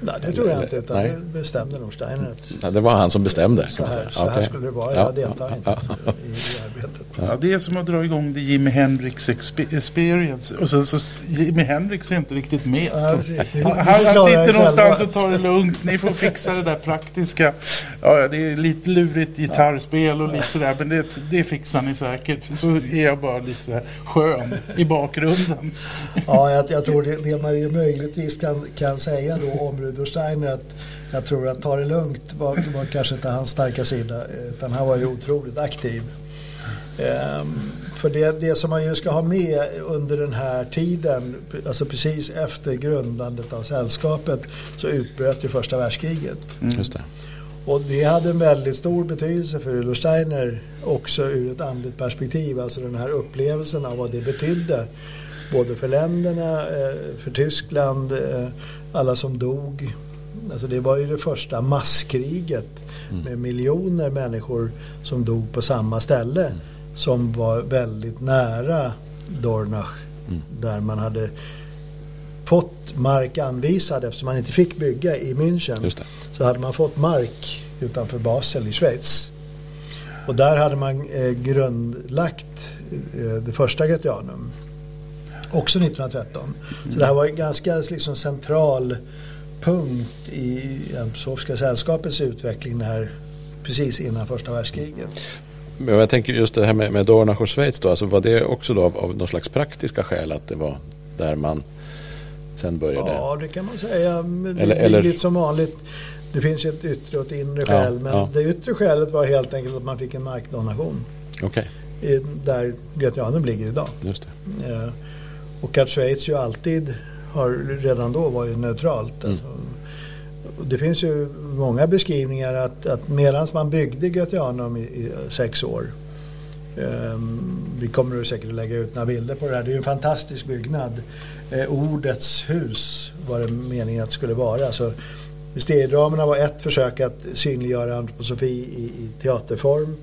Nej, det tror jag inte. Utan Nej. det bestämde nog Steiner. Ja, det var han som bestämde. Så här, så här skulle det vara. Jag deltar inte i, i arbetet. Ja, det är som att dra igång det Jimi Hendrix Experience. Och sen så Jimi Hendrix är inte riktigt med. Ja, han, han sitter någonstans och tar det lugnt. Ni får fixa det där praktiska. Ja, det är lite lurigt gitarrspel och lite sådär. Men det, det fixar ni säkert. Så är jag bara lite så här skön i bakgrunden. Ja, jag, jag tror det, det man ju möjligtvis kan, kan säga då om Rudolf Steiner att jag tror att ta det lugnt var, var kanske inte hans starka sida. Utan han var ju otroligt aktiv. Ehm, för det, det som man ju ska ha med under den här tiden, alltså precis efter grundandet av sällskapet, så utbröt ju första världskriget. Mm. Just det. Och det hade en väldigt stor betydelse för Rudolf Steiner också ur ett andligt perspektiv. Alltså den här upplevelsen av vad det betydde. Både för länderna, eh, för Tyskland, eh, alla som dog. Alltså det var ju det första masskriget mm. med miljoner människor som dog på samma ställe. Mm som var väldigt nära Dornach mm. där man hade fått mark anvisad eftersom man inte fick bygga i München. Så hade man fått mark utanför Basel i Schweiz. Och där hade man eh, grundlagt eh, det första Gretianum. Också 1913. Mm. Så det här var en ganska liksom, central punkt i Antroposofiska sällskapets utveckling här precis innan första världskriget. Men jag tänker just det här med, med Dornach och Schweiz då, alltså var det också då av, av någon slags praktiska skäl att det var där man sen började? Ja, det kan man säga. Men eller, det är lite som vanligt. Det finns ju ett yttre och ett inre skäl. Ja, men ja. det yttre skälet var helt enkelt att man fick en markdonation. Okay. där Gretianum ligger idag. Just det. Och att Schweiz ju alltid har, redan då var ju neutralt. Mm. Alltså, det finns ju många beskrivningar att, att medan man byggde Götianum i, i sex år um, vi kommer säkert att lägga ut några bilder på det här. Det är en fantastisk byggnad. Eh, ordets hus var det meningen att det skulle vara. Mysteriedramerna var ett försök att synliggöra antroposofi i, i teaterform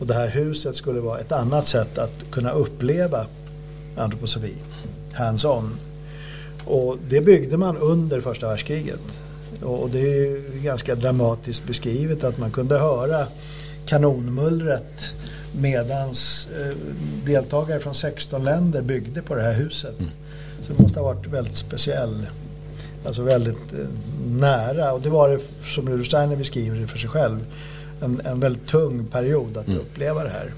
och det här huset skulle vara ett annat sätt att kunna uppleva antroposofi, hands-on. Och det byggde man under första världskriget. Och det är ganska dramatiskt beskrivet att man kunde höra kanonmullret medans eh, deltagare från 16 länder byggde på det här huset. Mm. Så det måste ha varit väldigt speciell, alltså väldigt eh, nära. Och det var det som Rudolf Steiner beskriver det för sig själv. En, en väldigt tung period att mm. uppleva det här.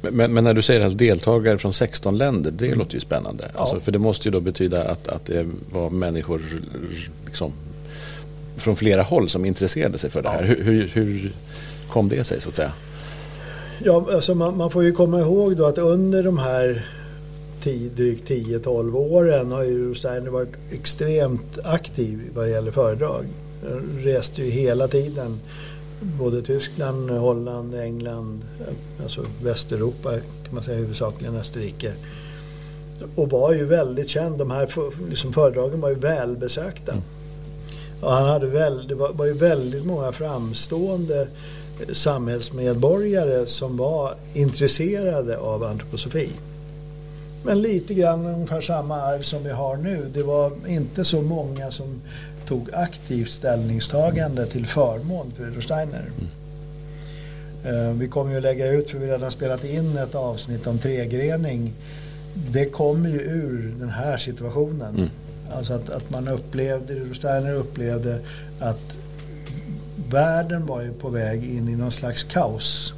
Men, men, när du säger att deltagare från 16 länder, det mm. låter ju spännande. Ja. Alltså, för det måste ju då betyda att, att det var människor liksom, från flera håll som intresserade sig för det här. Hur, hur, hur, kom det sig så att säga? Ja, alltså man, man får ju komma ihåg då att under de här tio, drygt 10-12 åren har ju Steiner varit extremt aktiv vad gäller föredrag. Reste ju hela tiden både Tyskland, Holland, England, alltså Västeuropa kan man säga huvudsakligen Österrike. Och var ju väldigt känd. De här liksom föredragen var ju välbesökta. Mm. Och han hade väl, det var, var ju väldigt många framstående samhällsmedborgare som var intresserade av antroposofi. Men lite grann ungefär samma arv som vi har nu. Det var inte så många som tog aktivt ställningstagande till förmån för Rudolf Steiner. Mm. Eh, vi kommer ju att lägga ut, för vi redan spelat in ett avsnitt om tregrening. Det kommer ju ur den här situationen. Mm. Alltså att, att man upplevde, Rudolf Steiner upplevde att världen var ju på väg in i någon slags kaos.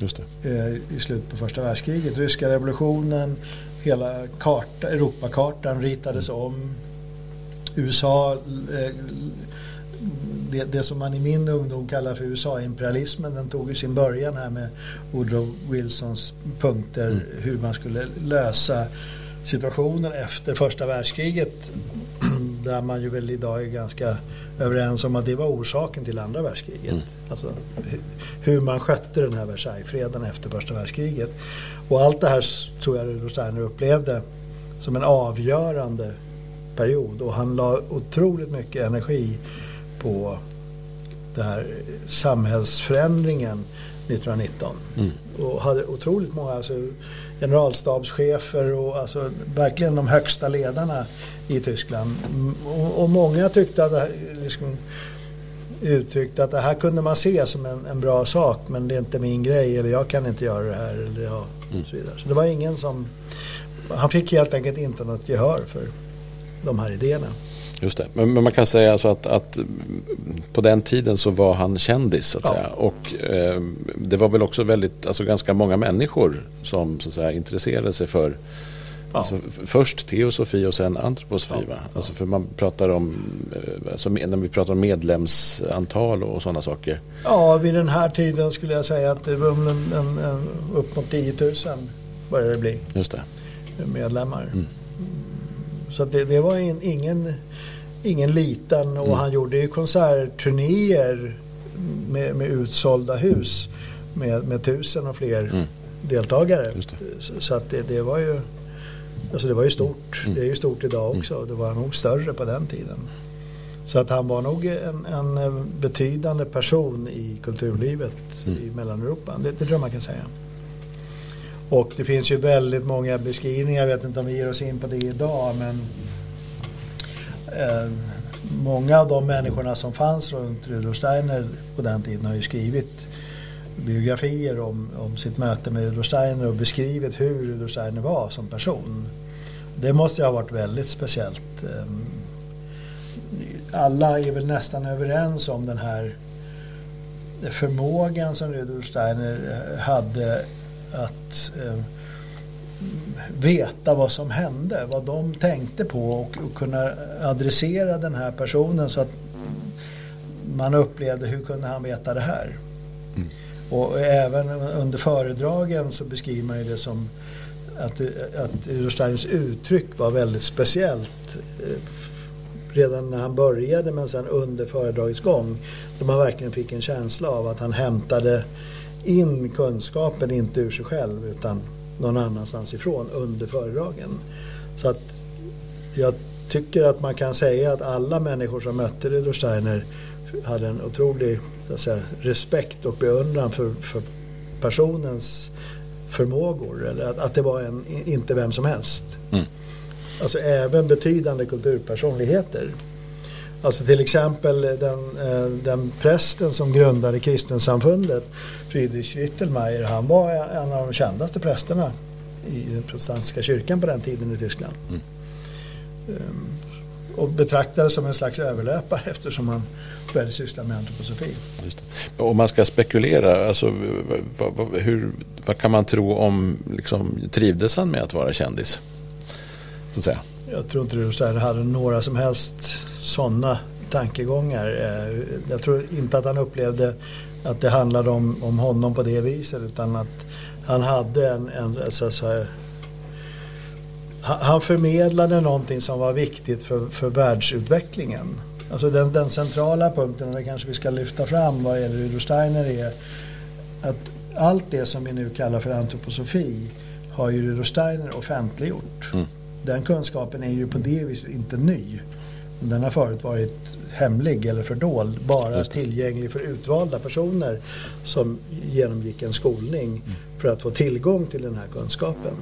Just det. Eh, I slutet på första världskriget. Ryska revolutionen, hela karta, Europakartan ritades om. USA, eh, det, det, som man i min ungdom kallar för USA-imperialismen, den tog ju sin början här med Woodrow Wilsons punkter mm. hur man skulle lösa situationen efter första världskriget. Där man ju väl idag är ganska överens om att det var orsaken till andra världskriget. Mm. Alltså hur man skötte den här Versaillesfreden efter första världskriget. Och allt det här tror jag Rudolf Steiner upplevde som en avgörande period och han la otroligt mycket energi på den här samhällsförändringen 1919. Mm. Och hade otroligt många alltså, generalstabschefer och alltså, verkligen de högsta ledarna i Tyskland. Och, och många tyckte att liksom, uttryckte att det här kunde man se som en, en, bra sak men det är inte min grej eller jag kan inte göra det här. Eller, ja, mm. så, vidare. så det var ingen som... Han fick helt enkelt inte något gehör för de här idéerna. Just det. Men, men man kan säga alltså att, att, på den tiden så var han kändis så att ja. säga. Och eh, det var väl också väldigt, alltså ganska många människor som så att säga, intresserade sig för Ja. Alltså, först teosofi och sen antroposofi. Ja. Alltså för man pratar om, eh, alltså när vi pratar om medlemsantal och sådana saker. Ja, vid den här tiden skulle jag säga att det var en, en, en, upp mot 10 000 började det bli. Just det. Medlemmar. Mm. Så det, det, var in, ingen, ingen liten och mm. han gjorde ju konsertturnéer med, med utsålda hus med, med tusen och fler mm. deltagare. Så, så, att det, det, var ju alltså det var ju stort. Mm. Det är ju stort idag mm. också. Det var nog större på den tiden. Så att han var nog en, en betydande person i kulturlivet mm. i Mellaneuropa. Det, det tror jag man kan säga. Och det finns ju väldigt många beskrivningar, jag vet inte om vi ger oss in på det idag, men eh, många av de människorna som fanns runt Rudolf Steiner på den tiden har ju skrivit biografier om, om sitt möte med Rudolf Steiner och beskrivit hur Rudolf Steiner var som person. Det måste ju ha varit väldigt speciellt. Eh, alla är väl nästan överens om den här förmågan som Rudolf Steiner eh, hade att eh, veta vad som hände, vad de tänkte på och, och kunna adressera den här personen så att man upplevde hur kunde han veta det här. Mm. Och även under föredragen så beskriver man ju det som att, att Rudolf uttryck var väldigt speciellt eh, redan när han började men sen under föredragets gång. Då man verkligen fick en känsla av att han hämtade in kunskapen inte ur sig själv utan någon annanstans ifrån under föredragen. Så att jag tycker att man kan säga att alla människor som mötte Rudolf Steiner hade en otrolig säga, respekt och beundran för, för personens förmågor. Eller att, att det var en, inte vem som helst. Mm. Alltså även betydande kulturpersonligheter. Alltså till exempel den, eh, den prästen som grundade kristensamfundet, Friedrich Rittelmeier, han var en av de kändaste prästerna i den protestantiska kyrkan på den tiden i Tyskland. Mm. Um, och betraktades som en slags överlöpare eftersom han började syssla med antroposofi. Om man ska spekulera, alltså, vad, vad, hur, vad kan man tro om, liksom, trivdes han med att vara kändis? Så att säga. Jag tror inte du hade några som helst sådana tankegångar. Eh, jag tror inte att han upplevde att det handlade om, om honom på det viset utan att han hade en, en alltså, så, så han förmedlade någonting som var viktigt för, för världsutvecklingen. Alltså den, den centrala punkten, och det kanske vi ska lyfta fram vad gäller Rudolf Steiner är att allt det som vi nu kallar för antroposofi har ju Rudolf Steiner offentliggjort. Mm. Den kunskapen är ju på det viset inte ny. Den har förut varit hemlig eller fördold, bara tillgänglig för utvalda personer som genomgick en skolning för att få tillgång till den här kunskapen.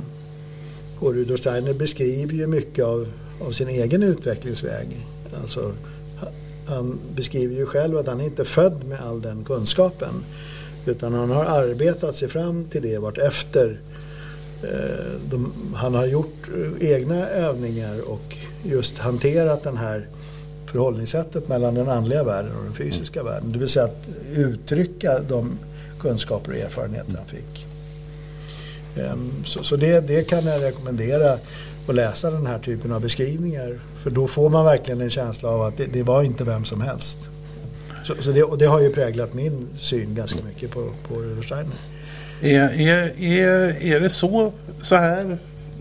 Och Rudolf Steiner beskriver ju mycket av, av sin egen utvecklingsväg. Alltså, han beskriver ju själv att han inte är född med all den kunskapen. Utan han har arbetat sig fram till det vart efter. Eh, de, han har gjort egna övningar och just hanterat den här förhållningssättet mellan den andliga världen och den fysiska mm. världen. Det vill säga att uttrycka de kunskaper och erfarenheter han fick. Ehm, så, så det, det, kan jag rekommendera att läsa den här typen av beskrivningar. För då får man verkligen en känsla av att det, det var inte vem som helst. Så, så det, och det har ju präglat min syn ganska mycket på, på Rudolf Steiner. Är, är, är, är det så, så här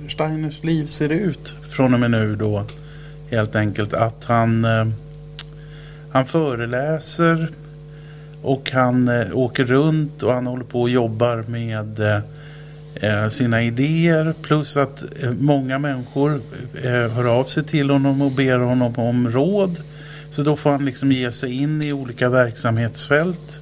Steiners liv ser ut från och med nu då? Helt enkelt att han, eh, han föreläser och han eh, åker runt och han håller på och jobbar med eh, sina idéer plus att många människor hör av sig till honom och ber honom om råd. Så då får han liksom ge sig in i olika verksamhetsfält.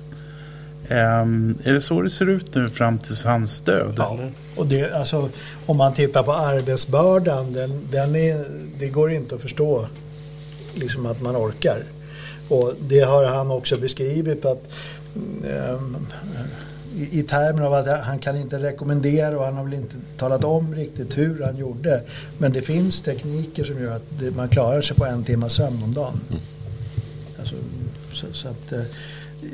Um, är det så det ser ut nu fram till hans död? Ja, och det, alltså, om man tittar på arbetsbördan, den, den är, det går inte att förstå liksom att man orkar. Och det har han också beskrivit att um, i, i termer av att han kan inte rekommendera och han har väl inte talat om riktigt hur han gjorde. Men det finns tekniker som gör att det, man klarar sig på en timme sömn om dagen. Mm. Alltså, så, så, att, eh,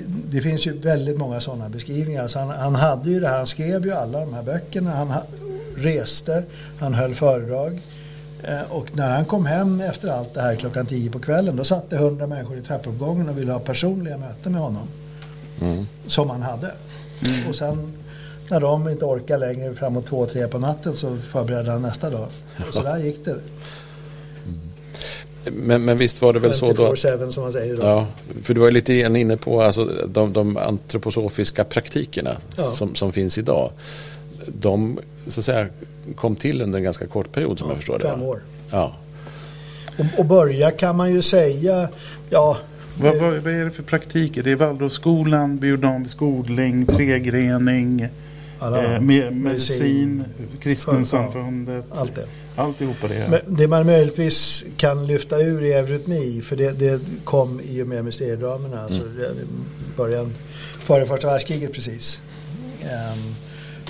det finns ju väldigt många sådana beskrivningar. Alltså han, han, hade ju det här, han skrev ju alla de här böckerna. Han reste, han höll föredrag. Eh, och när han kom hem efter allt det här klockan tio på kvällen då satt det hundra människor i trappuppgången och ville ha personliga möten med honom. Mm. Som han hade. Mm. Och sen när de inte orkar längre framåt två, tre på natten så förbereder han nästa dag. Och så där gick det. Men, men visst var det väl så då? Att, som man säger idag. Ja, för du var lite inne på alltså, de, de antroposofiska praktikerna ja. som, som finns idag. De så att säga, kom till under en ganska kort period som ja, jag förstår det. Fem år. Ja. Och, och börja kan man ju säga, ja vad, vad, vad, är det för praktiker? Det är Waldorfskolan, biodynamisk odling, tregrening, eh, med, medicin, kristensamfundet. Allt det. Alltihopa det. Men det man möjligtvis kan lyfta ur i eurytmi, för det, det kom i och med mysteriedramerna, mm. alltså början före första världskriget precis. Um,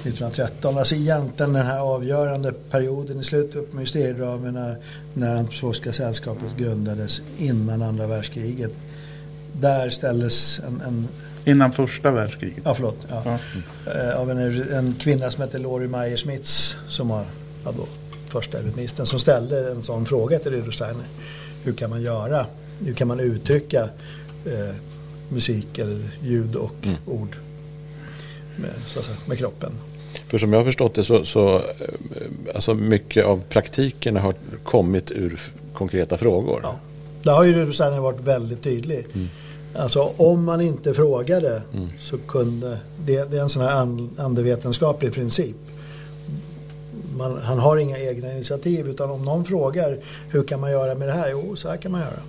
1913. Alltså egentligen den här avgörande perioden i slutet på mysteriedramerna när Antroposofiska sällskapet grundades innan andra världskriget där ställdes en, en Innan första världskriget? Ja, förlåt. Ja. Ja. Mm. Av en, en, kvinna som heter Lori Meyer Smits som var ja, då, första eurytmisten som ställde en sån fråga till Rudolf Steiner. Hur kan man göra? Hur kan man uttrycka eh, musik eller ljud och mm. ord med, säga, med, kroppen? För som jag har förstått det så, så eh, alltså mycket av praktiken har kommit ur konkreta frågor. Ja. Där har ju Rudolf Steiner varit väldigt tydlig. Mm. Alltså om man inte frågade mm. så kunde, det, det, är en sån här and, andevetenskaplig princip. Man, han har inga egna initiativ utan om någon frågar hur kan man göra med det här? Jo, så här kan man göra.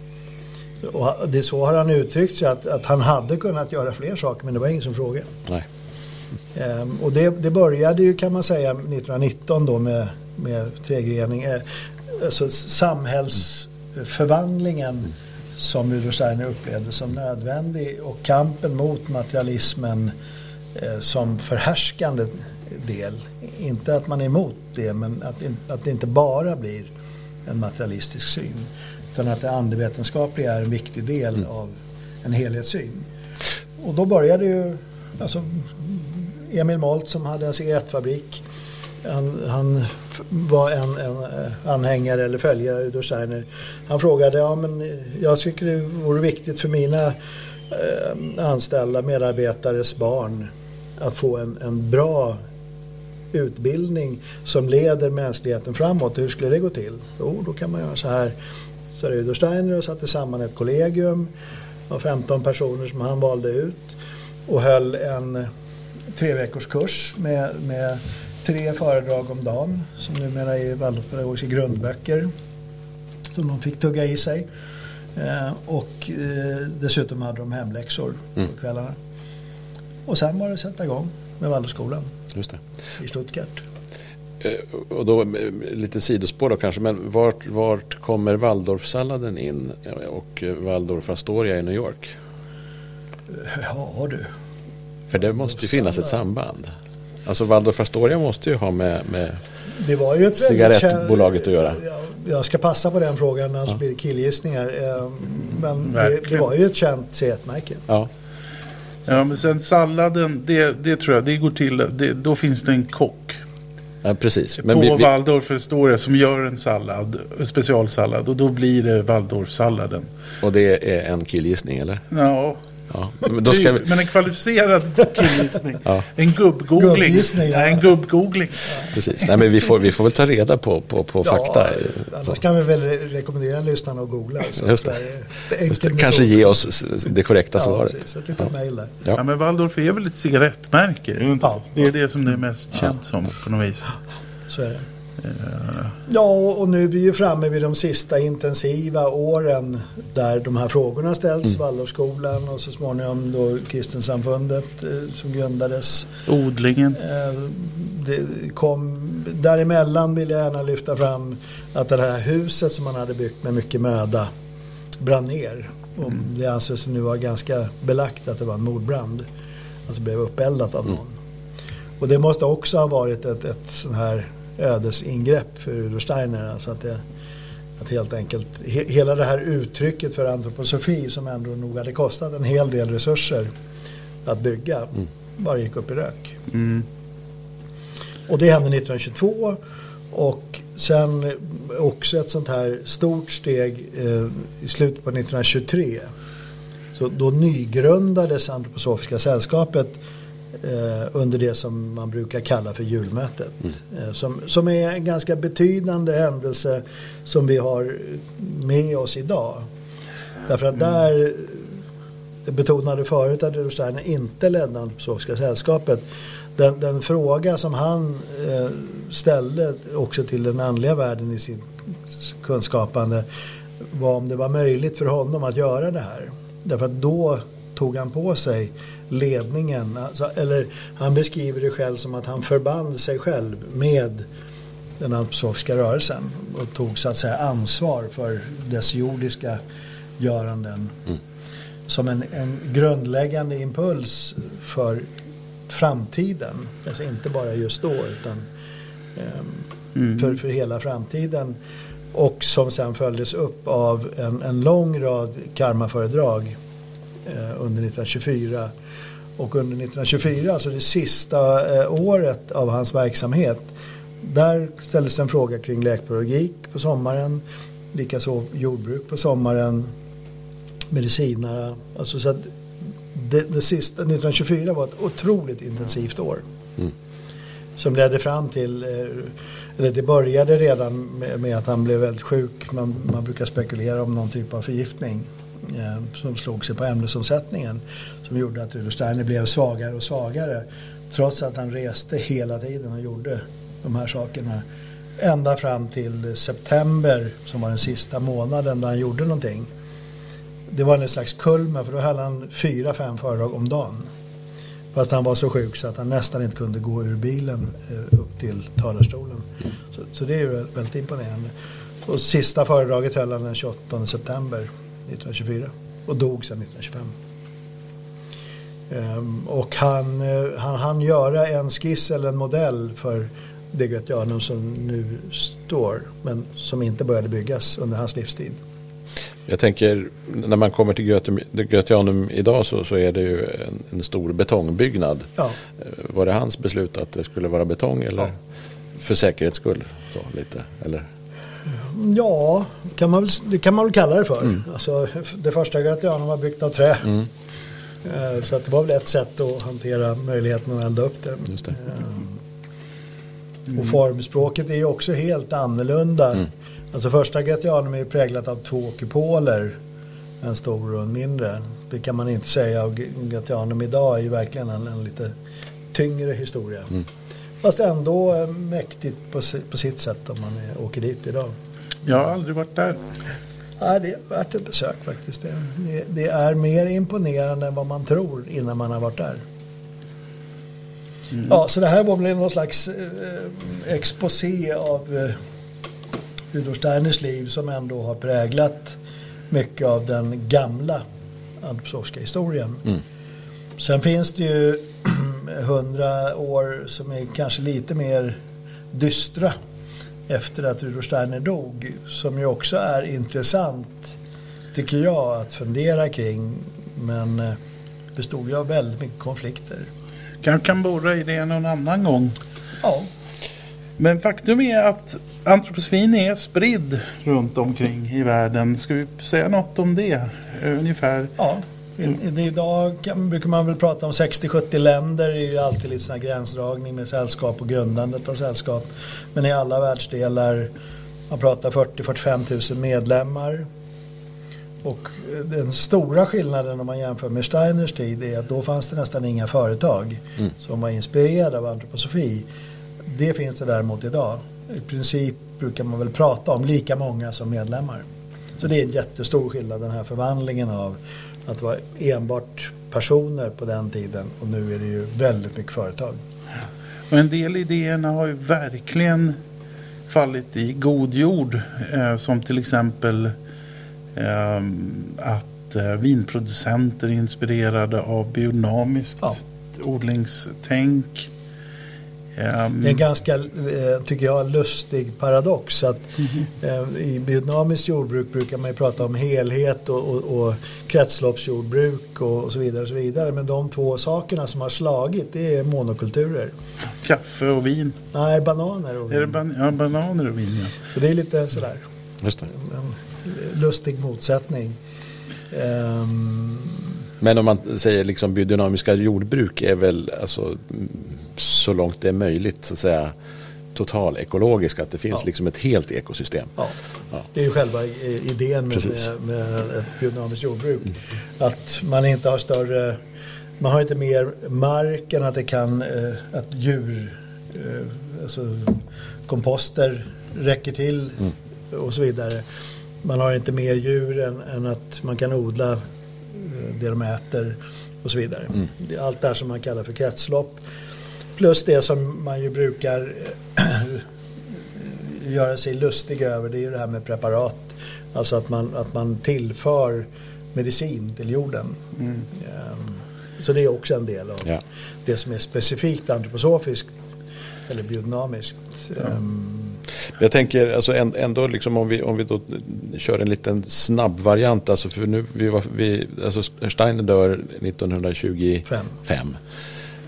Och det så har han uttryckt sig att, att han hade kunnat göra fler saker men det var ingen som frågade. Nej. Ehm, och det, det, började ju kan man säga 1919 då med, med tregrening. Eh, alltså samhällsförvandlingen mm. som Rudolf Steiner upplevde som nödvändig och kampen mot materialismen eh, som förhärskande del. Inte att man är emot det men att, att det inte bara blir en materialistisk syn. Utan att det andevetenskapliga är en viktig del mm. av en helhetssyn. Och då började ju alltså, Emil Molt som hade en cigarettfabrik. Han, han var en, en, eh, anhängare eller följare av Steiner. Han frågade, ja men jag tycker det vore viktigt för mina eh, anställda medarbetares barn att få en, en bra utbildning som leder mänskligheten framåt. Hur skulle det gå till? Jo, då kan man göra så här. Så Rudolf Steiner och satte samman ett kollegium av 15 personer som han valde ut och höll en tre veckors kurs med, med tre föredrag om dagen som numera är Waldorfpedagogiska grundböcker som de fick tugga i sig. Eh, och eh, dessutom hade de hemläxor mm. på kvällarna. Och sen var det att sätta igång med Waldorfskolan Just det. i Stuttgart. Eh, och då eh, lite sidospår då kanske, men vart, vart kommer Waldorfsalladen in och Waldorf Astoria i New York? Ja du. För det måste ju finnas ett samband. Alltså Waldorf Astoria måste ju ha med, med det var ju ett cigarettbolaget att göra. Jag ska passa på den frågan, annars ja. blir det killgissningar. Eh, men det, det, var ju ett känt C1-märke. Ja. Ja, men sen salladen, det, det tror jag, det går till, det, då finns det en kock. Ja, precis. Men på vi, vi... Waldorf Astoria som gör en sallad, specialsallad och då blir det Waldorfsalladen. Och det är en killgissning eller? Ja, Ja, men, då ska vi... men en kvalificerad killgissning. ja. En gubbgoogling. Ja. En gubbgoogling. Ja. Precis. Nej, men vi, får, vi får väl ta reda på, på, på fakta. Annars kan vi väl rekommendera lyssnarna att googla. Så Just det. det, Just det. Kanske ge oss det korrekta svaret. Precis. Ja. Mail där. Ja. men Waldorf är väl ett cigarettmärke? Ja. Det är det som det är mest känt som på något vis. Så är det. Ja, och nu är vi ju framme vid de sista intensiva åren där de här frågorna ställs. Mm. Waldorfskolan och så småningom då Kristensamfundet eh, som grundades. Odlingen. Eh, det kom, däremellan vill jag gärna lyfta fram att det här huset som man hade byggt med mycket möda brann ner. Och mm. Det anses nu vara ganska belagt att det var en mordbrand. Alltså blev uppeeldat av mm. någon. Mm. Och det måste också ha varit ett, ett sån här ödesingrepp för Rudolf Steiner. Alltså att, det, att helt enkelt he, hela det här uttrycket för antroposofi som ändå nog hade kostat en hel del resurser att bygga mm. bara gick upp i rök. Mm. Och det hände 1922 och sen också ett sånt här stort steg eh, i slutet på 1923. Så då nygrundades Antroposofiska sällskapet eh, under det som man brukar kalla för julmötet. Mm. Eh, som, som är en ganska betydande händelse som vi har med oss idag. Därför att mm. där betonade förut att Rudolf inte ledde Antroposofiska sällskapet. Den, den, fråga som han eh, ställde också till den andliga världen i sin kunskapande var om det var möjligt för honom att göra det här. Därför att då tog han på sig ledningen. Alltså, eller han beskriver det själv som att han förband sig själv med den antroposofiska rörelsen och tog så att säga ansvar för dess jordiska göranden. Mm. Som en, en grundläggande impuls för framtiden. Alltså inte bara just då utan um, mm. för, för hela framtiden. Och som sen följdes upp av en, en lång rad karmaföredrag eh, under 1924 och under 1924, alltså det sista eh, året av hans verksamhet, där ställdes en fråga kring läkpedagogik på sommaren, likaså jordbruk på sommaren, medicinare. Alltså så att det, det sista, 1924 var ett otroligt intensivt år. Mm. Som ledde fram till, eh, eller det började redan med, med, att han blev väldigt sjuk. Man, man brukar spekulera om någon typ av förgiftning eh, som slog sig på ämnesomsättningen som gjorde att Rudolf Steiner blev svagare och svagare trots att han reste hela tiden och gjorde de här sakerna. Ända fram till september som var den sista månaden där han gjorde någonting. Det var en slags kulmen för då hade han fyra, fem föredrag om dagen. Fast han var så sjuk så att han nästan inte kunde gå ur bilen eh, upp till talarstolen. Så, så det är ju väldigt imponerande. Och sista föredraget höll han den 28 september 1924 och dog sedan 1925. Um, och han, uh, han hann göra en skiss eller en modell för det Goetheanum som nu står men som inte började byggas under hans livstid. Jag tänker när man kommer till Goetheanum idag så, så är det ju en, en stor betongbyggnad. Ja. Eh, var det hans beslut att det skulle vara betong eller ja. för säkerhets skull? Så, lite, eller? Ja, kan man, det kan man väl kalla det för. Mm. Alltså, det första Goetheanum var byggt av trä. Mm. Eh, så att det var väl ett sätt att hantera möjligheten att elda upp det. Just det. Mm. Och formspråket är ju också helt annorlunda. Mm. Alltså första Goetheanum är ju präglat av två kupoler. En stor och en mindre. Det kan man inte säga. Och Goetheanum idag är ju verkligen en, en lite tyngre historia. Mm. Fast ändå eh, mäktigt på, på sitt sätt om man är, åker dit idag. Jag har aldrig varit där. Ja, det är värt ett besök faktiskt. Det, det, är mer imponerande än vad man tror innan man har varit där. Mm. Ja, så det här var väl någon slags eh, exposé av eh, Rudolf Steiners liv som ändå har präglat mycket av den gamla antroposofiska historien. Mm. Sen finns det ju hundra år som är kanske lite mer dystra efter att Rudolf Steiner dog. Som ju också är intressant tycker jag att fundera kring. Men eh, bestod ju av väldigt mycket konflikter. Kanske kan borra i det någon annan gång. Ja. Men faktum är att antroposofin är spridd runt omkring i världen. Ska vi säga något om det ungefär? Ja. I, idag brukar man väl prata om 60-70 länder. Det är ju alltid lite sån gränsdragning med sällskap och grundandet av sällskap. Men i alla världsdelar, man pratar 40-45 000 medlemmar. Och den stora skillnaden om man jämför med Steiners tid är att då fanns det nästan inga företag mm. som var inspirerade av antroposofi. Det finns det däremot idag. I princip brukar man väl prata om lika många som medlemmar. Så det är en jättestor skillnad den här förvandlingen av att det var enbart personer på den tiden och nu är det ju väldigt mycket företag. Och en del idéerna har ju verkligen fallit i god jord. Eh, som till exempel eh, att eh, vinproducenter är inspirerade av biodynamiskt ja. odlingstänk. Um, det är en ganska, eh, tycker jag, lustig paradox. Att, mm. I biodynamiskt jordbruk brukar man ju prata om helhet och, och, och kretsloppsjordbruk och, och, så vidare. och så vidare. Men de två sakerna som har slagit det är monokulturer. Kaffe och vin? Nej, bananer och vin. Är det ban ja, bananer och vin, ja. Så det är lite sådär. Just det. En lustig motsättning. Um, men om man säger liksom biodynamiska jordbruk är väl alltså, så långt det är möjligt så att säga total ekologisk, att det finns ja. liksom ett helt ekosystem. Ja. ja. Det är ju själva idén med, med, med ett biodynamiskt jordbruk. Mm. Att man inte har större, man har inte mer mark än att det kan, eh, att djur, eh, alltså komposter räcker till mm. och så vidare. Man har inte mer djur än, än att man kan odla eh, det de äter och så vidare. Mm. Allt det här som man kallar för kretslopp. Plus det som man ju brukar göra sig lustig över det är ju det här med preparat. Alltså att man, att man tillför medicin till jorden. Mm. Um, så det är också en del av ja. det som är specifikt antroposofiskt eller biodynamiskt. Ja. Um, jag tänker alltså ändå liksom om vi, om vi då kör en liten snabb variant. Alltså för nu, vi var, vi, alltså Steiner dör 1925. Fem.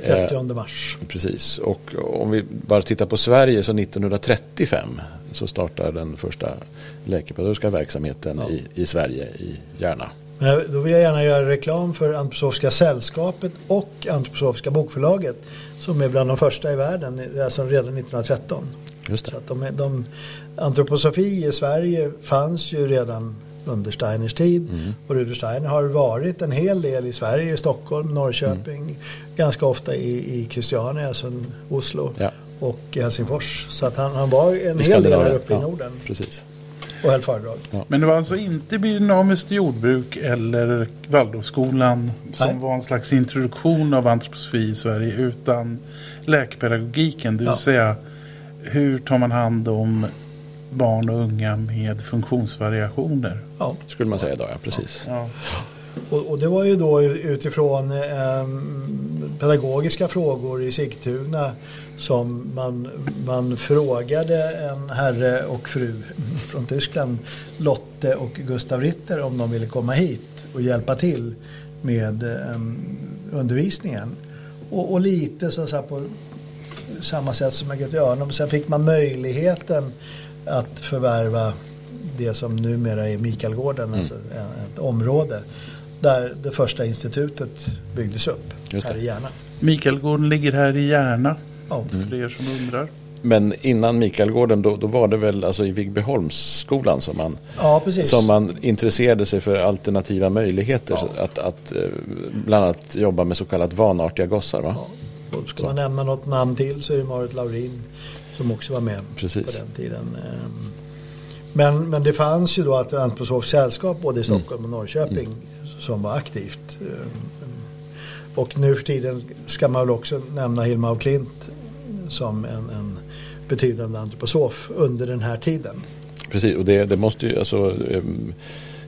30 mars. Eh, precis, och om vi bara tittar på Sverige så 1935 så startar den första läkepedagogiska verksamheten ja. i, i Sverige, i Järna. Då vill jag gärna göra reklam för Antroposofiska sällskapet och Antroposofiska bokförlaget som är bland de första i världen, alltså redan 1913. Just det. Så att de, de, antroposofi i Sverige fanns ju redan under Steiners tid. Mm. Och Rudolf Steiner har varit en hel del i Sverige, i Stockholm, Norrköping, mm. ganska ofta i, i Christiania, alltså Oslo. Ja. och Helsingfors. Så att han, han var en I hel del här uppe i ja. Norden Precis. och höll föredrag. Men det var alltså inte biodynamiskt jordbruk eller Waldorfskolan som Nej. var en slags introduktion av antroposofi i Sverige utan läkepedagogiken, det vill Ja. säga hur tar man hand om barn och unga med funktionsvariationer. Ja. Skulle man säga då, ja precis. Ja. Och, och det var ju då utifrån eh, pedagogiska frågor i Sigtuna som man, man frågade en herre och fru från Tyskland, Lotte och Gustav Ritter, om de ville komma hit och hjälpa till med eh, undervisningen. Och, och lite så, så här på samma sätt som med Göte Örnum. Sen fick man möjligheten att förvärva det som numera är Mikaelgården, alltså en- ett område där det första institutet byggdes upp Just här det. i Järna. Mikaelgården ligger här i Järna, Ja. för er som undrar. Men innan Mikaelgården då, då var det väl alltså i Vigbyholmsskolan som man, ja, som man intresserade sig för alternativa möjligheter. Ja. Att, att eh, bland annat jobba med så kallat vanartiga gossar va? Ja. Ska man nämna något namn till så är det Marit Laurin som också var med Precis. på den tiden. Ehm, Men, men det fanns ju då ett antroposofiskt sällskap både i Mm. Stockholm och Norrköping som var aktivt. Ehm, Och nu för tiden ska man väl också nämna Hilma af Klint som en, en betydande antroposof under den här tiden. Precis, och det, det måste ju, alltså um,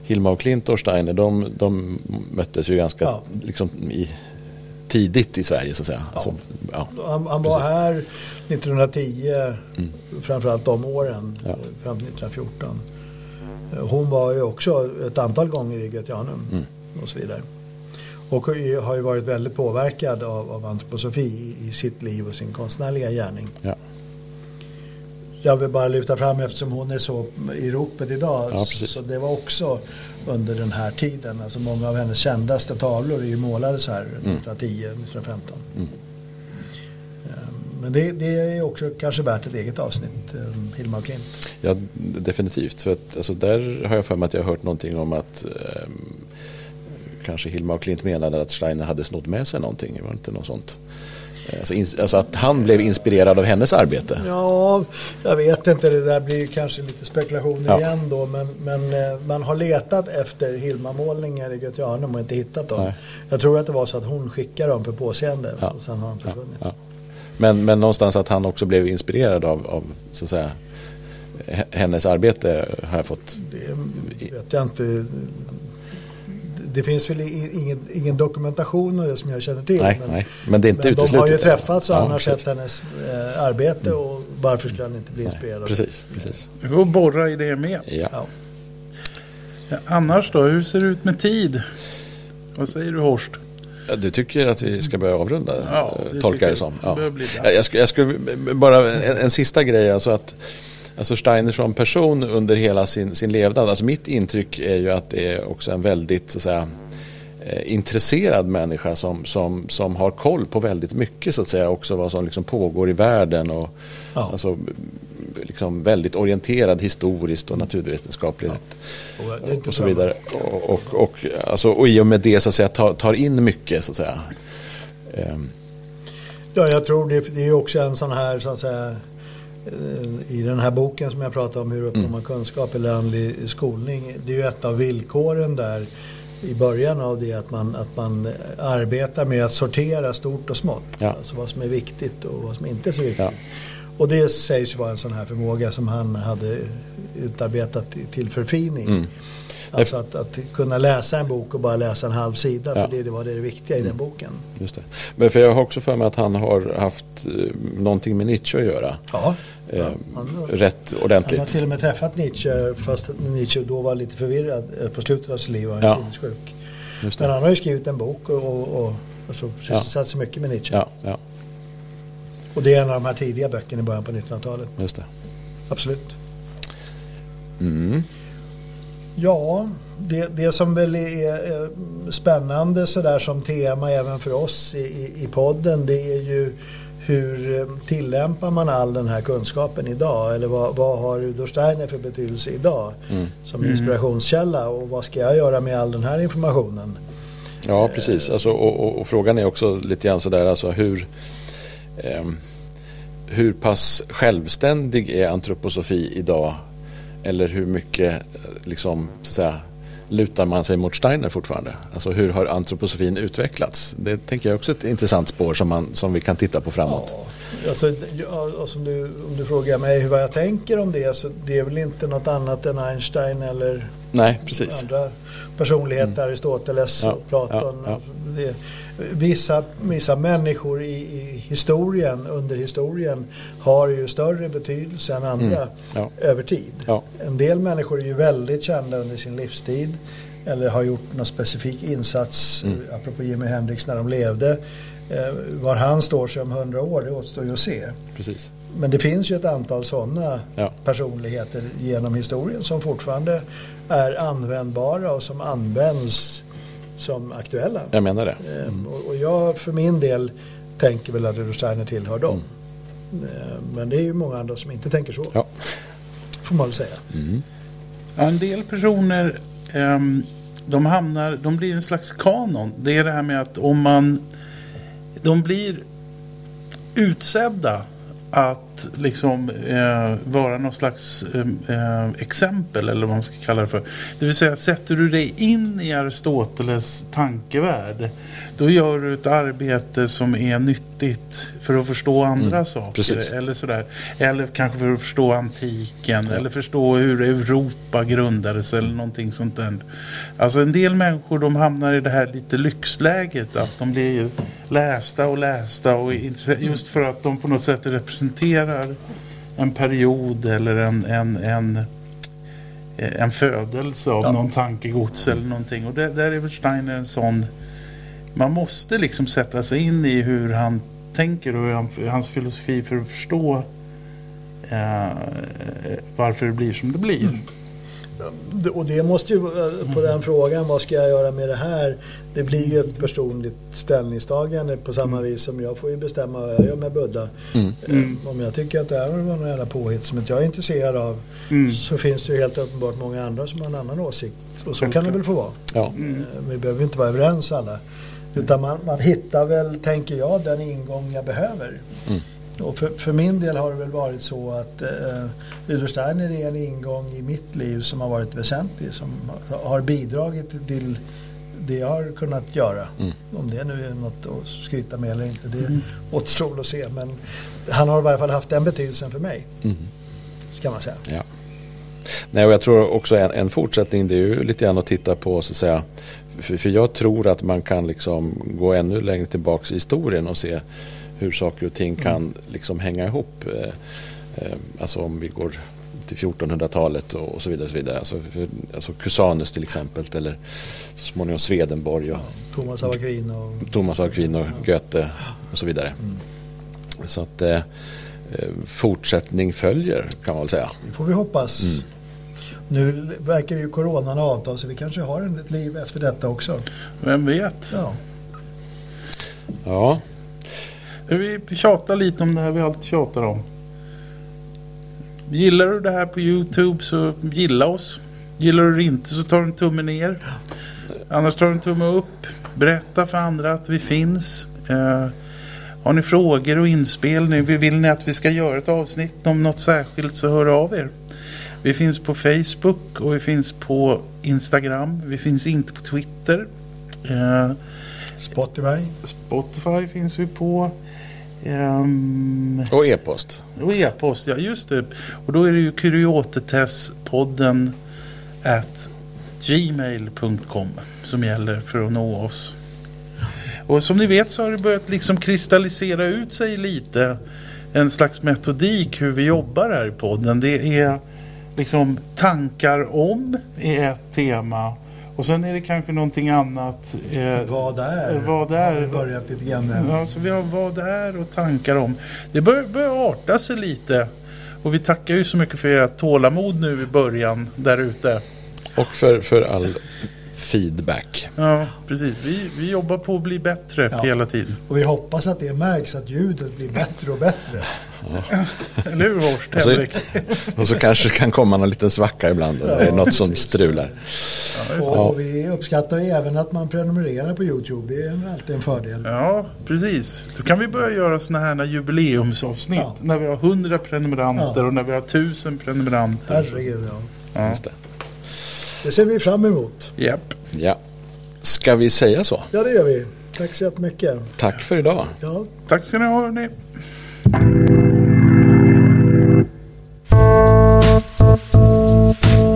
Hilma och Klint och Steiner, de, de möttes ju ganska Ja. liksom, i, tidigt i Sverige så att säga. Alltså, ja. Han, han var Precis. här 1910, framförallt de åren, Ja. fram till 1914. Eh, Hon var ju också ett antal gånger i Götianum Mm. och så vidare. Och har ju varit väldigt påverkad av, av antroposofi i, i sitt liv och sin konstnärliga gärning. Ja. Jag vill bara lyfta fram eftersom hon är så i ropet idag. Ja, så det var också under den här tiden. Alltså många av hennes kändaste tavlor är ju målade så här 1910, 1915. Mm. Eh, Men det, det är också kanske värt ett eget avsnitt, eh, Hilma och Klint. Ja, definitivt. För att, alltså, där har jag för mig att jag har hört någonting om att ehm, kanske Hilma och Klint menade att Steiner hade snott med sig någonting. Var det inte något sånt? Alltså, alltså att han blev inspirerad av hennes arbete. Ja, jag vet inte, det där blir kanske lite spekulation Ja. igen då. Men, men eh, man har letat efter Hilma-målningar i Göteborg och inte hittat dem. Nej. Jag tror att det var så att hon skickade dem för påseende Ja. och sen har de försvunnit. ja. Men, men någonstans att han också blev inspirerad av, av så att säga, hennes arbete har jag fått. Det vet jag inte. Det finns väl ingen, ingen dokumentation av det som jag känner till. Nej, men, nej, men det är inte men de uteslutet. har ju träffats och Ja, han har sett hennes eh, arbete och varför skulle han inte bli inspirerad? av det? Precis, precis. Vi får borra i det med. Ja. Ja. Ja, annars då, hur ser det ut med tid? Vad säger du Horst? Du tycker att vi ska börja avrunda, Ja, eh, det tolkar det som. Ja. Jag, jag, skulle, jag skulle bara, en, en sista grej, alltså att alltså Steiner som person under hela sin, sin levnad, alltså mitt intryck är ju att det är också en väldigt så att säga, eh, intresserad människa som, som, som har koll på väldigt mycket så att säga, också vad som liksom pågår i världen och Ja. alltså, liksom väldigt orienterad historiskt och naturvetenskapligt Och är inte och så vidare. Och, och, och, alltså, och i och med det så att säga tar, tar in mycket så att säga. Ehm, Ja, jag tror det, det är också en sån här, så att säga, i den här boken som jag pratade om, hur uppnår Mm. man kunskap eller andlig skolning. Det är ju ett av villkoren där i början av det att man, att man arbetar med att sortera stort och smått. Ja. Alltså vad som är viktigt och vad som inte är så viktigt. Ja. Och det sägs vara en sån här förmåga som han hade utarbetat till förfining. Mm. Alltså att, att kunna läsa en bok och bara läsa en halv sida. Ja. Mm. För det, det var det viktiga i den boken. just det. Men för jag har också för mig att han har haft eh, någonting med Nietzsche att göra. Ja, Eh, han rätt Han ordentligt. har till och med träffat Nietzsche fast Nietzsche då var lite förvirrad eh, på slutet av sitt liv och var Ja. sinnessjuk. Men han har ju skrivit en bok och, och, och alltså, sysselsatt sig mycket med Nietzsche. Ja, ja, Och det är en av de här tidiga böckerna i början på 1900-talet. just det. Absolut. Mm. Ja, det, det som väl är spännande sådär som tema även för oss i, i, podden det är ju hur eh, tillämpar man all den här kunskapen idag? Eller vad, vad har Rudolf Steiner för betydelse idag Mm. som inspirationskälla? Och vad ska jag göra med all den här informationen? Ja, precis. Alltså, och, och, och frågan är också lite grann sådär, alltså hur, ehm, hur pass självständig är antroposofi idag? Eller hur mycket liksom, så att säga, lutar man sig mot Steiner fortfarande? Alltså hur har antroposofin utvecklats? Det tänker jag också är ett intressant spår som, man, som vi kan titta på framåt. Ja, alltså, ja, alltså, om, du, om du frågar mig vad jag tänker om det så det är väl inte något annat än Einstein eller Nej, andra personligheter, mm. Aristoteles ja, Platon. Ja, det, vissa, vissa människor i, i, historien, under historien har ju större betydelse än andra mm. över tid. En del människor är ju väldigt kända under sin livstid eller har gjort någon specifik insats, mm. apropå Jimi Hendrix när de levde. Eh, var han står sig om hundra år, det återstår ju att se. Precis. Men det finns ju ett antal sådana ja. personligheter genom historien som fortfarande är användbara och som används som aktuella. Jag menar det. Mm. Och, jag för min del tänker väl att Rudolf Steiner tillhör dem. Mm. Eh, men det är ju många andra som inte tänker så. Ja. Får man väl säga. Mm. En del personer um, de hamnar, de blir en slags kanon. Det är det här med att om man de blir utsedda att liksom eh, vara någon slags eh, eh, exempel eller vad man ska kalla det för. Det vill säga sätter du dig in i Aristoteles tankevärld då gör du ett arbete som är nyttigt för att förstå andra mm, saker. Precis. Eller sådär. Eller kanske för att förstå antiken ja. eller förstå hur Europa grundades eller någonting sånt där. Alltså en del människor de hamnar i det här lite lyxläget att de blir lästa och lästa och just för att de på något sätt representerar en period eller en, en, en, en födelse av ja. någon tankegods eller någonting. Och det, där är väl Steiner en sån man måste liksom sätta sig in i hur han tänker och han, hans filosofi för att förstå eh, varför det blir som det blir. Mm. Och det måste ju, eh, på den frågan, vad ska jag göra med det här? Det blir ju ett personligt ställningstagande på samma mm. vis som jag får ju bestämma vad jag gör med Buddha. Mm. Mm. Om jag tycker att det här var någon jävla påhitt som inte jag är intresserad av mm. så finns det ju helt uppenbart många andra som har en annan åsikt. Och så kan det väl få vara. Ja. Vi behöver inte vara överens alla. Utan man, man hittar väl, tänker jag, den ingång jag behöver. Och för, för, min del har det väl varit så att eh, Rudolf Steiner är en ingång i mitt liv som har varit väsentlig. Som har bidragit till det jag har kunnat göra. Mm. Om det nu är något att skryta med eller inte, det mm. återstår att se. Men han har i varje fall haft den betydelsen för mig. Mm. Kan man säga. Ja. Nej, och jag tror också en, en fortsättning det är ju lite grann att titta på så att säga för, för jag tror att man kan liksom gå ännu längre tillbaks i historien och se hur saker och ting kan liksom hänga ihop. Eh, eh, alltså om vi går till 1400-talet och, så vidare. Och så vidare. Alltså, alltså Cusanus till exempel eller så småningom Swedenborg. Och, Thomas av Aquin och, Thomas av Aquin och Goethe och så vidare. Mm. Så att eh, eh, fortsättning följer kan man väl säga. Det får vi hoppas. Mm. Nu verkar ju coronan avta så vi kanske har ett liv efter detta också. Vem vet? Ja. Ja. Vi tjatar lite om det här vi alltid tjatar om. Gillar du det här på Youtube så gilla oss. Gillar du det inte så tar du en tumme ner. Annars tar du en tumme upp. Berätta för andra att vi finns. Uh, har ni frågor och inspelning? Vill ni att vi ska göra ett avsnitt om något särskilt så hör av er. Vi finns på Facebook och vi finns på Instagram. Vi finns inte på Twitter. Uh, Spotify. Spotify finns vi på. Um, och e-post. Och e-post, ja just det. Och då är det ju kuriotetespodden at gmail.com som gäller för att nå oss. Och som ni vet så har det börjat liksom kristallisera ut sig lite en slags metodik hur vi jobbar här i podden. Det är liksom tankar om är ett tema. Och sen är det kanske någonting annat. Eh, vad är? Vad är? Har vi börjat lite grann med. Ja, så vi har vad är och tankar om. Det börjar, börjar arta sig lite. Och vi tackar ju så mycket för ert tålamod nu i början där ute. Och för, för all feedback. Ja, precis. Vi, vi jobbar på att bli bättre Ja. hela tiden. Och vi hoppas att det märks att ljudet blir bättre och bättre. Eller hur Horst Och så, Henrik? och så kanske det kan komma någon liten svacka ibland. Och det är Ja, något som strular. Ja. Och vi uppskattar ju även att man prenumererar på Youtube. Det är alltid en fördel. Ja, precis. Då kan vi börja göra sådana här jubileumsavsnitt. Ja. När vi har 100 prenumeranter Ja. och när vi har 1000 prenumeranter. Herregud, ja. Ja. Just det. Det ser vi fram emot. Japp. Ja. Ska vi säga så? Ja, det gör vi. Tack så jättemycket. Tack för idag. Ja. Tack ska ni ha. Hörni. Thank you.